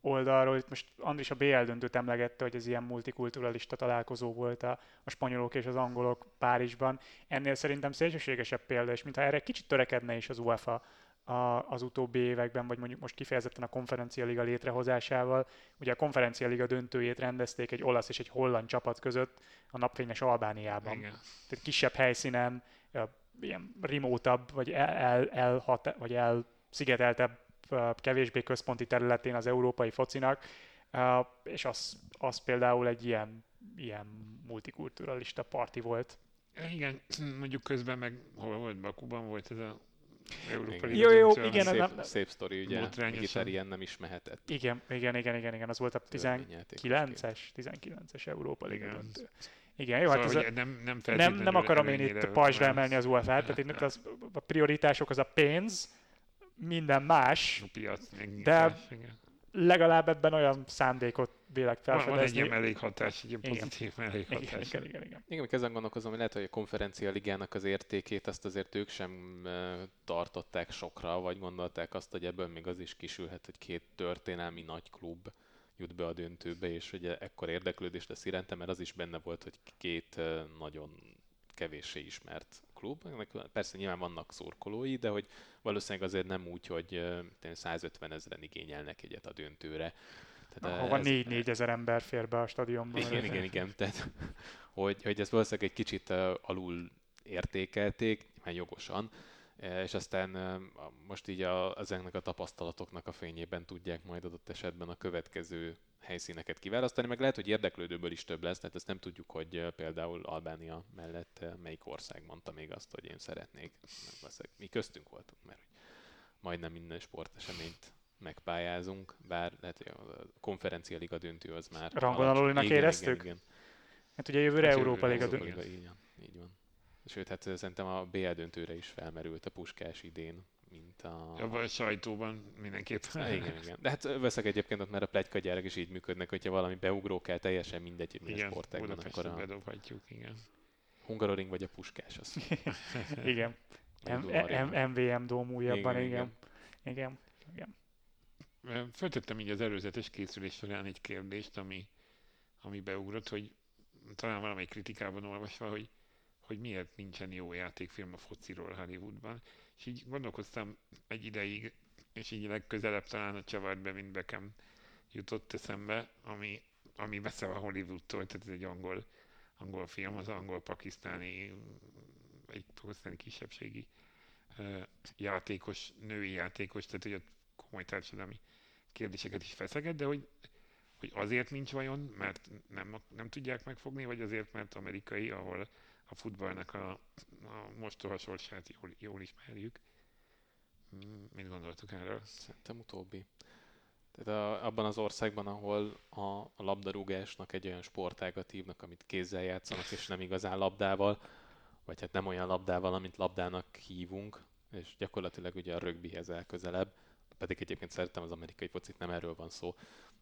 oldalról, itt most Andris a BL döntőt emlegette, hogy ez ilyen multikulturalista találkozó volt a, a spanyolok és az angolok Párizsban. Ennél szerintem szélsőségesebb példa, és mintha erre kicsit törekedne is az UEFA a, az utóbbi években, vagy mondjuk most kifejezetten a konferencia liga létrehozásával. Ugye a konferencia liga döntőjét rendezték egy olasz és egy holland csapat között a napfényes Albániában. Igen. Tehát kisebb helyszínen, ilyen remote vagy el, el, el, vagy el szigeteltebb kevésbé központi területén az európai focinak, és az, az például egy ilyen, ilyen multikulturalista parti volt. Igen, (clears throat) mondjuk közben meg hol volt, Bakuban volt ez a Európai Jó, jó, igen. Szép, nem, szép sztori, ugye, Mkhitaryan ilyen nem is mehetett. Igen, igen, igen, igen, igen, az volt a 19-es, 19-es Európa Liga döntő. Igen, jó, hát szóval hát ez a, nem, nem, nem, nem akarom én itt pajzsra emelni az UEFA-t, tehát itt az, a prioritások az a pénz, minden más, a piac, de legalább ebben olyan szándékot vélek felfedezni. Van, van egy ilyen mellékhatás, egy ilyen pozitív igen. mellékhatás. Igen, igen, igen, igen. Igen, ezen gondolkozom, hogy lehet, hogy a konferencia ligának az értékét azt azért ők sem tartották sokra, vagy gondolták azt, hogy ebből még az is kisülhet, hogy két történelmi nagy klub jut be a döntőbe, és hogy ekkor érdeklődés lesz iránta, mert az is benne volt, hogy két nagyon kevéssé ismert klub. Persze nyilván vannak szurkolói, de hogy valószínűleg azért nem úgy, hogy 150 ezeren igényelnek egyet a döntőre. Tehát Ahova ez, 4-4 ezer ember fér be a stadionba. Igen, igen, igen. Tehát, hogy, hogy ezt valószínűleg egy kicsit alul értékelték, mert jogosan, és aztán most így a, ezeknek a tapasztalatoknak a fényében tudják majd adott esetben a következő helyszíneket kiválasztani, meg lehet, hogy érdeklődőből is több lesz, tehát ezt nem tudjuk, hogy például Albánia mellett melyik ország mondta még azt, hogy én szeretnék. Mi köztünk voltunk, mert majdnem minden sporteseményt megpályázunk, bár lehet, hogy a konferencia liga döntő az már... Rangon éreztük? Igen, igen. Hát ugye jövőre hát Európa Liga döntő. Így van, így van. Sőt, hát szerintem a BL döntőre is felmerült a puskás idén mint a... Ja, a sajtóban mindenképpen. Igen, igen. De hát veszek egyébként ott már a plegykagyárak is így működnek, hogyha valami beugró kell, teljesen mindegy, hogy milyen sportágban, akkor a... bedobhatjuk, igen. Hungaroring vagy a puskás, az. (laughs) igen. MVM dóm újabban, igen. Igen. igen. igen. Föltettem így az előzetes készülés során egy kérdést, ami, ami beugrott, hogy talán valamelyik kritikában olvasva, hogy, hogy miért nincsen jó játékfilm a fociról Hollywoodban. És így gondolkoztam egy ideig, és így legközelebb talán a csavart be, mint Beckham jutott eszembe, ami, ami messze a Hollywoodtól, tehát ez egy angol, angol film, az angol-pakisztáni, egy pakisztáni kisebbségi uh, játékos, női játékos, tehát hogy ott komoly társadalmi kérdéseket is feszeget, de hogy, hogy azért nincs vajon, mert nem, nem tudják megfogni, vagy azért, mert amerikai, ahol a futballnak a, a mostoha sorsát jól, jól ismerjük. Mit gondoltuk erről? Szerintem utóbbi. Tehát a, abban az országban, ahol a, a labdarúgásnak egy olyan sportágat hívnak, amit kézzel játszanak, és nem igazán labdával, vagy hát nem olyan labdával, amit labdának hívunk, és gyakorlatilag ugye a rögbihez elközelebb, pedig egyébként szeretem az amerikai focit, nem erről van szó,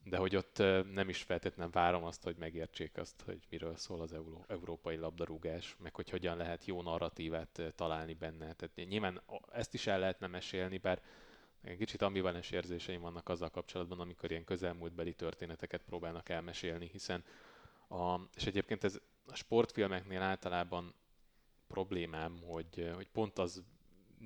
de hogy ott nem is feltétlenül várom azt, hogy megértsék azt, hogy miről szól az euró, európai labdarúgás, meg hogy hogyan lehet jó narratívát találni benne. Tehát nyilván ezt is el lehetne mesélni, bár kicsit ambivalens érzéseim vannak azzal kapcsolatban, amikor ilyen közelmúltbeli történeteket próbálnak elmesélni, hiszen a, és egyébként ez a sportfilmeknél általában problémám, hogy, hogy pont az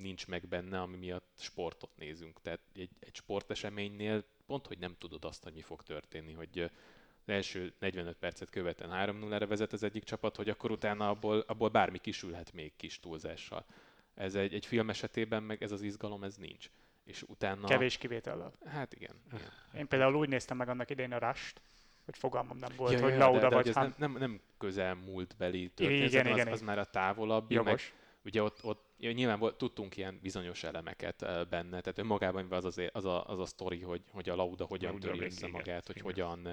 nincs meg benne, ami miatt sportot nézünk. Tehát egy, egy sporteseménynél pont, hogy nem tudod azt, hogy mi fog történni, hogy az első 45 percet követően 3-0-re vezet az egyik csapat, hogy akkor utána abból, abból bármi kisülhet még kis túlzással. Ez egy, egy film esetében meg ez az izgalom, ez nincs. És utána... Kevés kivétellel. Hát igen. igen. Én például úgy néztem meg annak idején a Rust, hogy fogalmam nem volt, ja, hogy ja, Lauda de, de, vagy ez Han... nem, nem, nem közelmúlt beli történet, Igen, az, igen, az, igen. már a távolabbi, Jogos. meg ugye ott, ott ja, nyilván volt, tudtunk ilyen bizonyos elemeket benne, tehát önmagában az, az, az, a, az a sztori, hogy, hogy a Lauda hogyan töri össze magát, hogy hogyan,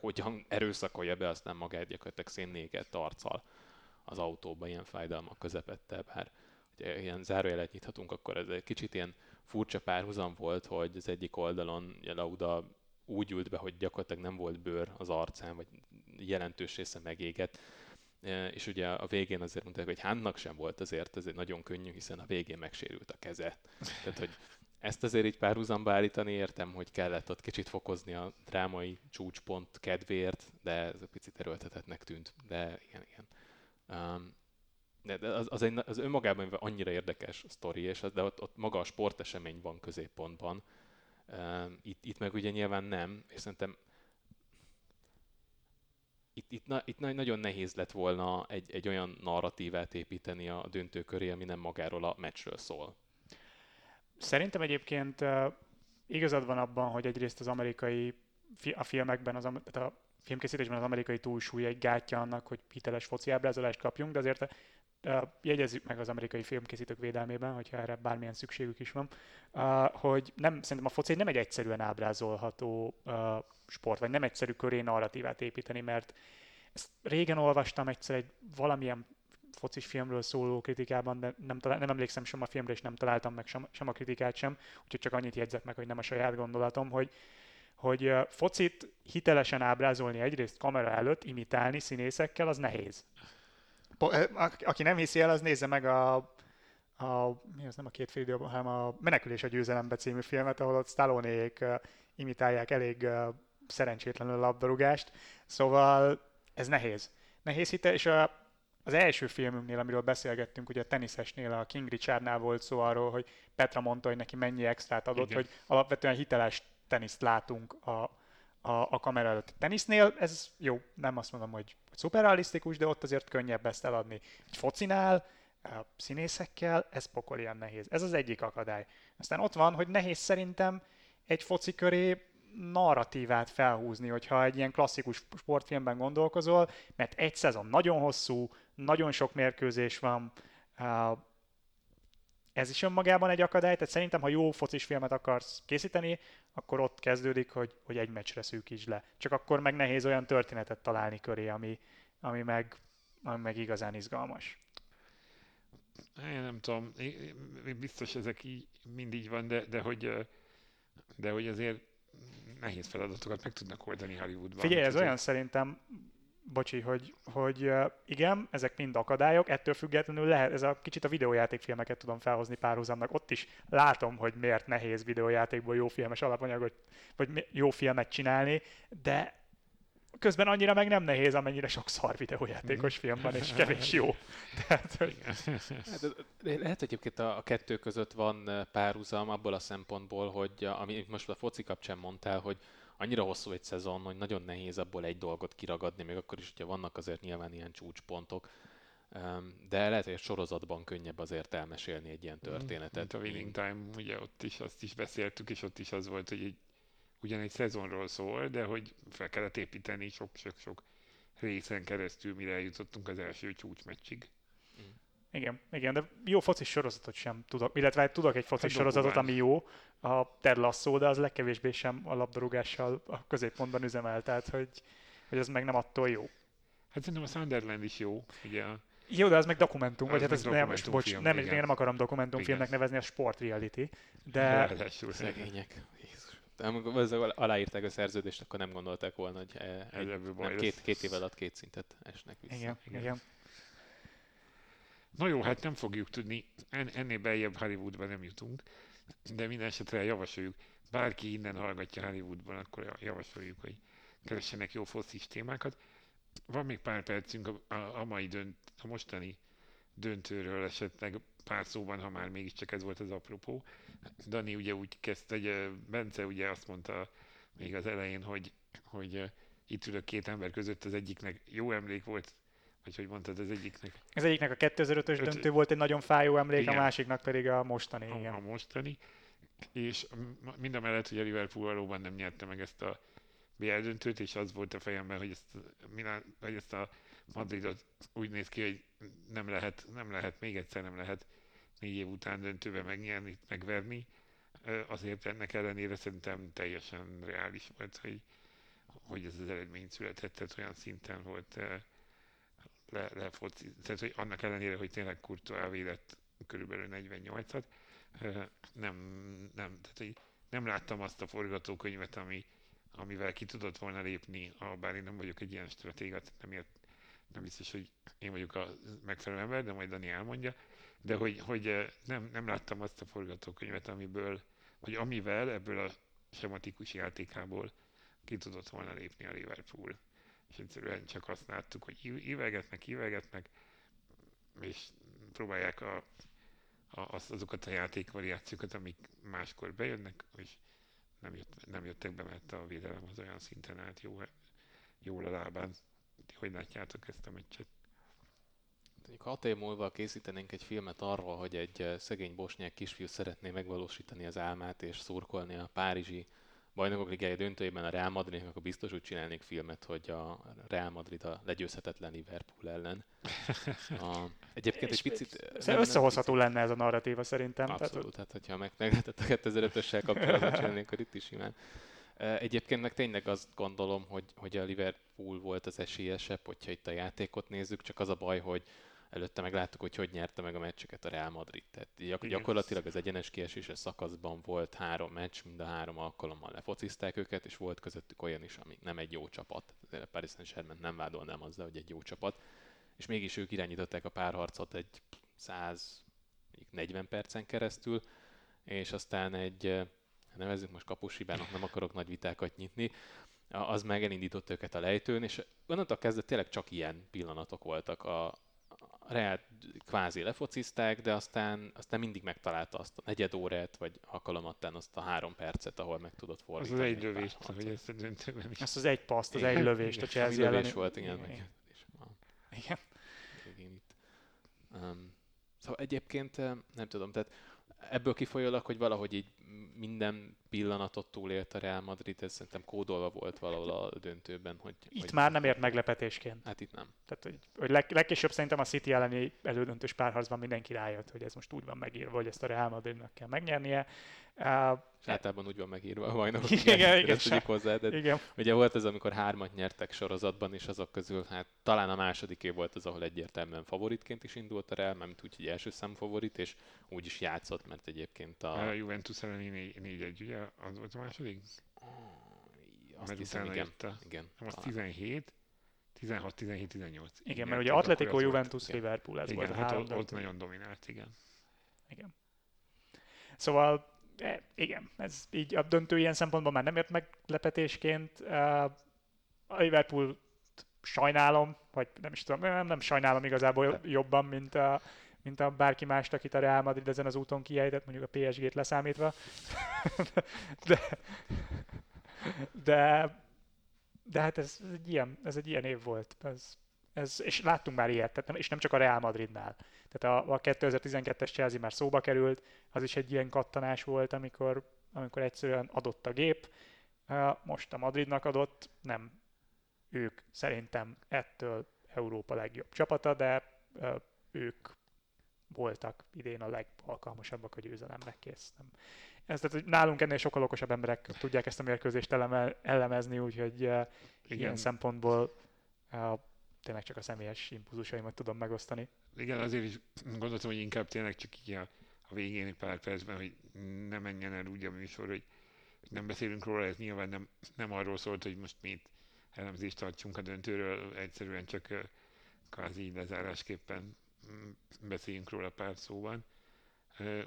hogyan erőszakolja be aztán magát gyakorlatilag szénnégett arccal az autóba ilyen fájdalmak közepette, bár ugye ilyen zárójelet nyithatunk, akkor ez egy kicsit ilyen furcsa párhuzam volt, hogy az egyik oldalon ugye Lauda úgy ült be, hogy gyakorlatilag nem volt bőr az arcán, vagy jelentős része megégett, E, és ugye a végén azért mondták, hogy Hánnak sem volt azért, ez egy nagyon könnyű, hiszen a végén megsérült a keze. Tehát, hogy ezt azért így párhuzamba állítani értem, hogy kellett ott kicsit fokozni a drámai csúcspont kedvéért, de ez egy picit erőltetetnek tűnt. De igen, igen. Um, de az, az, egy, az önmagában annyira érdekes sztori, és az, de ott, ott maga a sportesemény van középpontban. Um, itt, itt meg ugye nyilván nem, és szerintem itt, itt, itt na- nagyon nehéz lett volna egy, egy olyan narratívát építeni a döntő köré, ami nem magáról a meccsről szól. Szerintem egyébként igazad van abban, hogy egyrészt az amerikai, a filmekben, az, a filmkészítésben az amerikai túlsúly egy gátja annak, hogy hiteles foci ábrázolást kapjunk, de azért jegyezzük meg az amerikai filmkészítők védelmében, hogyha erre bármilyen szükségük is van, hogy nem, szerintem a foci nem egy egyszerűen ábrázolható sport, vagy nem egyszerű köré narratívát építeni, mert ezt régen olvastam egyszer egy valamilyen focis filmről szóló kritikában, de nem, talál, nem emlékszem sem a filmre, és nem találtam meg sem, sem a kritikát sem, úgyhogy csak annyit jegyzek meg, hogy nem a saját gondolatom, hogy, hogy focit hitelesen ábrázolni egyrészt kamera előtt, imitálni színészekkel, az nehéz. Aki nem hiszi el, az nézze meg a, a mi az nem a két fél időben, hanem a Menekülés a győzelembe című filmet, ahol ott Stallonék imitálják elég szerencsétlenül a labdarúgást, szóval ez nehéz. Nehéz hitel, és a, az első filmünknél, amiről beszélgettünk, ugye a teniszesnél, a King Richardnál volt szó arról, hogy Petra mondta, hogy neki mennyi extrát adott, Igen. hogy alapvetően hiteles teniszt látunk a, a, a kamera előtt. A tenisznél ez jó, nem azt mondom, hogy szuperrealisztikus, de ott azért könnyebb ezt eladni. Egy focinál, a színészekkel, ez pokolian nehéz. Ez az egyik akadály. Aztán ott van, hogy nehéz szerintem egy foci köré narratívát felhúzni, hogyha egy ilyen klasszikus sportfilmben gondolkozol, mert egy szezon nagyon hosszú, nagyon sok mérkőzés van, ez is önmagában egy akadály, tehát szerintem, ha jó focis filmet akarsz készíteni, akkor ott kezdődik, hogy, hogy egy meccsre szűkítsd le. Csak akkor meg nehéz olyan történetet találni köré, ami, ami, meg, ami meg igazán izgalmas. Én nem tudom, én- biztos ezek így, mind így van, de, de, hogy, de hogy azért nehéz feladatokat meg tudnak oldani Hollywoodban. Figyelj, ez olyan szerintem, bocsi, hogy, hogy igen, ezek mind akadályok, ettől függetlenül lehet, ez a kicsit a videójátékfilmeket tudom felhozni párhuzamnak, ott is látom, hogy miért nehéz videójátékból jó filmes alapanyagot, vagy jó filmet csinálni, de közben annyira meg nem nehéz, amennyire sok szar videójátékos film van, és (laughs) kevés jó. Tehát, hogy Hát, lehet egyébként a, a kettő között van párhuzam abból a szempontból, hogy a- amit most a foci kapcsán mondtál, hogy annyira hosszú egy szezon, hogy nagyon nehéz abból egy dolgot kiragadni, még akkor is, hogyha vannak azért nyilván ilyen csúcspontok. De lehet, hogy egy sorozatban könnyebb azért elmesélni egy ilyen történetet. Mint a Winning Time, ugye ott is azt is beszéltük, és ott is az volt, hogy egy, ugyan egy szezonról szól, de hogy fel kellett építeni sok-sok-sok részen keresztül, mire eljutottunk az első csúcsmeccsig. Igen, igen, de jó focis sorozatot sem tudok, illetve hát tudok egy focis sorozatot, ami jó, a Ted Lasso, de az legkevésbé sem a labdarúgással a középpontban üzemel, tehát hogy, hogy az meg nem attól jó. Hát szerintem a Sunderland is jó, ugye a Jó, de az meg dokumentum, Az vagy hát ez nem, most, bocs, dokumentumfilm, nem, igen. én nem akarom dokumentumfilmnek Igen. nevezni, a sport reality, de ráadásul Szegények. Jézus. Amikor aláírták a szerződést, akkor nem gondolták volna, hogy eh, Ez egy, nem, két, két év alatt két szintet esnek vissza. igen, igen. igen. Na jó, hát nem fogjuk tudni, en, ennél beljebb Hollywoodban nem jutunk, de minden esetre javasoljuk, bárki innen hallgatja Hollywoodban, akkor javasoljuk, hogy keressenek jó foszis témákat. Van még pár percünk a, a, a mai dönt, a mostani döntőről esetleg pár szóban, ha már mégiscsak ez volt az apropó. Dani ugye úgy kezdte, hogy Bence ugye azt mondta még az elején, hogy, hogy itt ülök két ember között, az egyiknek jó emlék volt, vagy hogy mondtad, az egyiknek. Az egyiknek a 2005-ös Öt... döntő volt egy nagyon fájó emlék, igen. a másiknak pedig a mostani. A, igen. a mostani. És mind a mellett, hogy a Liverpool valóban nem nyerte meg ezt a BL döntőt, és az volt a fejemben, hogy ezt, hogy ezt a Madridot úgy néz ki, hogy nem lehet, nem lehet, még egyszer nem lehet négy év után döntőbe megnyerni, megverni. Azért ennek ellenére szerintem teljesen reális volt, hogy, hogy ez az eredmény született, tehát olyan szinten volt le, lefoci, tehát hogy annak ellenére, hogy tényleg Kurto elvédett körülbelül 48-at, nem, nem, tehát hogy nem láttam azt a forgatókönyvet, ami, amivel ki tudott volna lépni, a, bár én nem vagyok egy ilyen stratéga, nem, ért, nem biztos, hogy én vagyok a megfelelő ember, de majd Dani elmondja, de hogy, hogy nem, nem láttam azt a forgatókönyvet, amiből, vagy amivel ebből a sematikus játékából ki tudott volna lépni a Liverpool. És egyszerűen csak azt láttuk, hogy ívelgetnek, ívelgetnek, és próbálják a, a, az, azokat a játékvariációkat, amik máskor bejönnek, és nem, jött, nem jöttek be, mert a védelem az olyan szinten állt jó, jól a lábán. Hogy látjátok ezt a meccset? Mondjuk hat év múlva készítenénk egy filmet arról, hogy egy szegény bosnyák kisfiú szeretné megvalósítani az álmát és szurkolni a párizsi bajnokok ligája döntőjében a Real Madridnak, akkor biztos úgy csinálnék filmet, hogy a Real Madrid a legyőzhetetlen Liverpool ellen. A, egyébként egy picit... Összehozható lenne ez a narratíva szerintem. Abszolút, tehát hogyha meg, meg lehetett a 2005-össel kapcsolatban csinálni, akkor itt is simán. Egyébként meg tényleg azt gondolom, hogy, hogy a Liverpool volt az esélyesebb, hogyha itt a játékot nézzük, csak az a baj, hogy előtte meg láttuk, hogy hogy nyerte meg a meccseket a Real Madrid. Tehát gyak- gyakorlatilag az egyenes kieséses szakaszban volt három meccs, mind a három alkalommal lefocizták őket, és volt közöttük olyan is, ami nem egy jó csapat. A Paris Saint-Germain nem vádolnám azzal, hogy egy jó csapat. És mégis ők irányították a párharcot egy 140 percen keresztül, és aztán egy, nevezzük most kapushibának, nem akarok nagy vitákat nyitni, az meg elindított őket a lejtőn, és onnantól kezdve tényleg csak ilyen pillanatok voltak a, Real kvázi lefocizták, de aztán, aztán mindig megtalálta azt a negyed órát, vagy alkalomattán azt a három percet, ahol meg tudott fordítani. Az az egy lövést, hogy ezt a döntőben is. Ezt az egy paszt, az igen. egy lövést a Chelsea ellen. lövés volt, igen. Igen. igen. igen. igen. Itt. Um, szóval egyébként nem tudom, tehát ebből kifolyólag, hogy valahogy így minden pillanatot túlélt a Real Madrid, ez szerintem kódolva volt valahol a döntőben. Hogy, itt hogy már nem ért meglepetésként. Hát itt nem. Tehát, hogy, hogy leg, legkésőbb szerintem a City elleni elődöntős párharcban mindenki rájött, hogy ez most úgy van megírva, hogy ezt a Real Madridnak kell megnyernie. Uh, és általában úgy van megírva a bajnok. Igen, igen, igen. Ezt hozzá, de igen. Ugye volt ez, amikor hármat nyertek sorozatban, és azok közül hát talán a második év volt az, ahol egyértelműen favoritként is indult a Real, mert úgy, hogy első szám favorit, és úgy is játszott, mert egyébként a... A Juventus elleni 4-1, ugye? Az volt a második? Azt mert hiszem, igen. Igen. Nem, az 17, 16, 17, 18. Igen, igen mert ugye Atletico, Juventus, Liverpool, ez igen, volt a hát ott, ott nagyon dominált, igen. Igen. Szóval E, igen, ez így a döntő ilyen szempontból már nem ért meglepetésként. E, a Liverpool sajnálom, vagy nem is tudom, nem, nem sajnálom igazából jobban, mint a, mint a bárki más, akit a Real Madrid ezen az úton kiejtett, mondjuk a PSG-t leszámítva. (laughs) de, de, de hát ez, ez, egy ilyen, ez egy ilyen év volt. Ez, ez, és láttunk már ilyet, tehát nem, és nem csak a Real Madridnál. Tehát a, a 2012-es Chelsea már szóba került, az is egy ilyen kattanás volt, amikor, amikor egyszerűen adott a gép. Most a Madridnak adott, nem ők szerintem ettől Európa legjobb csapata, de ők voltak idén a legalkalmasabbak a győzelemre kész. Nem. Ez, tehát, hogy nálunk ennél sokkal okosabb emberek tudják ezt a mérkőzést eleme, elemezni, úgyhogy uh, ilyen szempontból uh, tényleg csak a személyes impulzusaimat tudom megosztani. Igen, azért is gondoltam, hogy inkább tényleg csak így a, a végén pár percben, hogy ne menjen el úgy a műsor, hogy nem beszélünk róla, ez nyilván nem, nem arról szólt, hogy most mi itt elemzést tartsunk a döntőről, egyszerűen csak kvázi lezárásképpen beszéljünk róla pár szóban.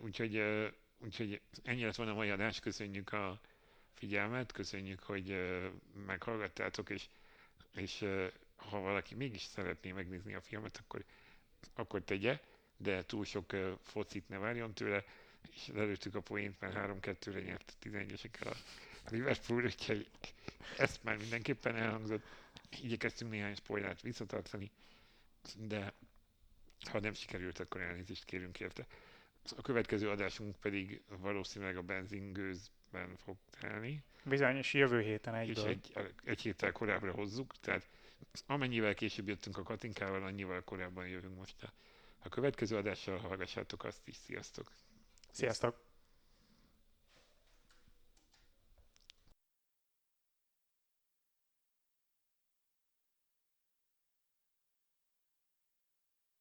Úgyhogy, úgyhogy ennyi lett volna a mai adás, köszönjük a figyelmet, köszönjük, hogy meghallgattátok, és, és ha valaki mégis szeretné megnézni a filmet, akkor, akkor tegye. de túl sok uh, focit ne várjon tőle, és lelőttük a poént, mert 3-2-re nyert 11-esekkel a Liverpool, úgyhogy ezt már mindenképpen elhangzott. Igyekeztünk néhány spoilert visszatartani, de ha nem sikerült, akkor elnézést kérünk érte. A következő adásunk pedig valószínűleg a benzingőzben fog telni. Bizony, és jövő héten egyből. És egy, egy héttel korábbra hozzuk, tehát amennyivel később jöttünk a Katinkával, annyival korábban jövünk most a, a következő adással, hallgassátok azt is, sziasztok! Sziasztok!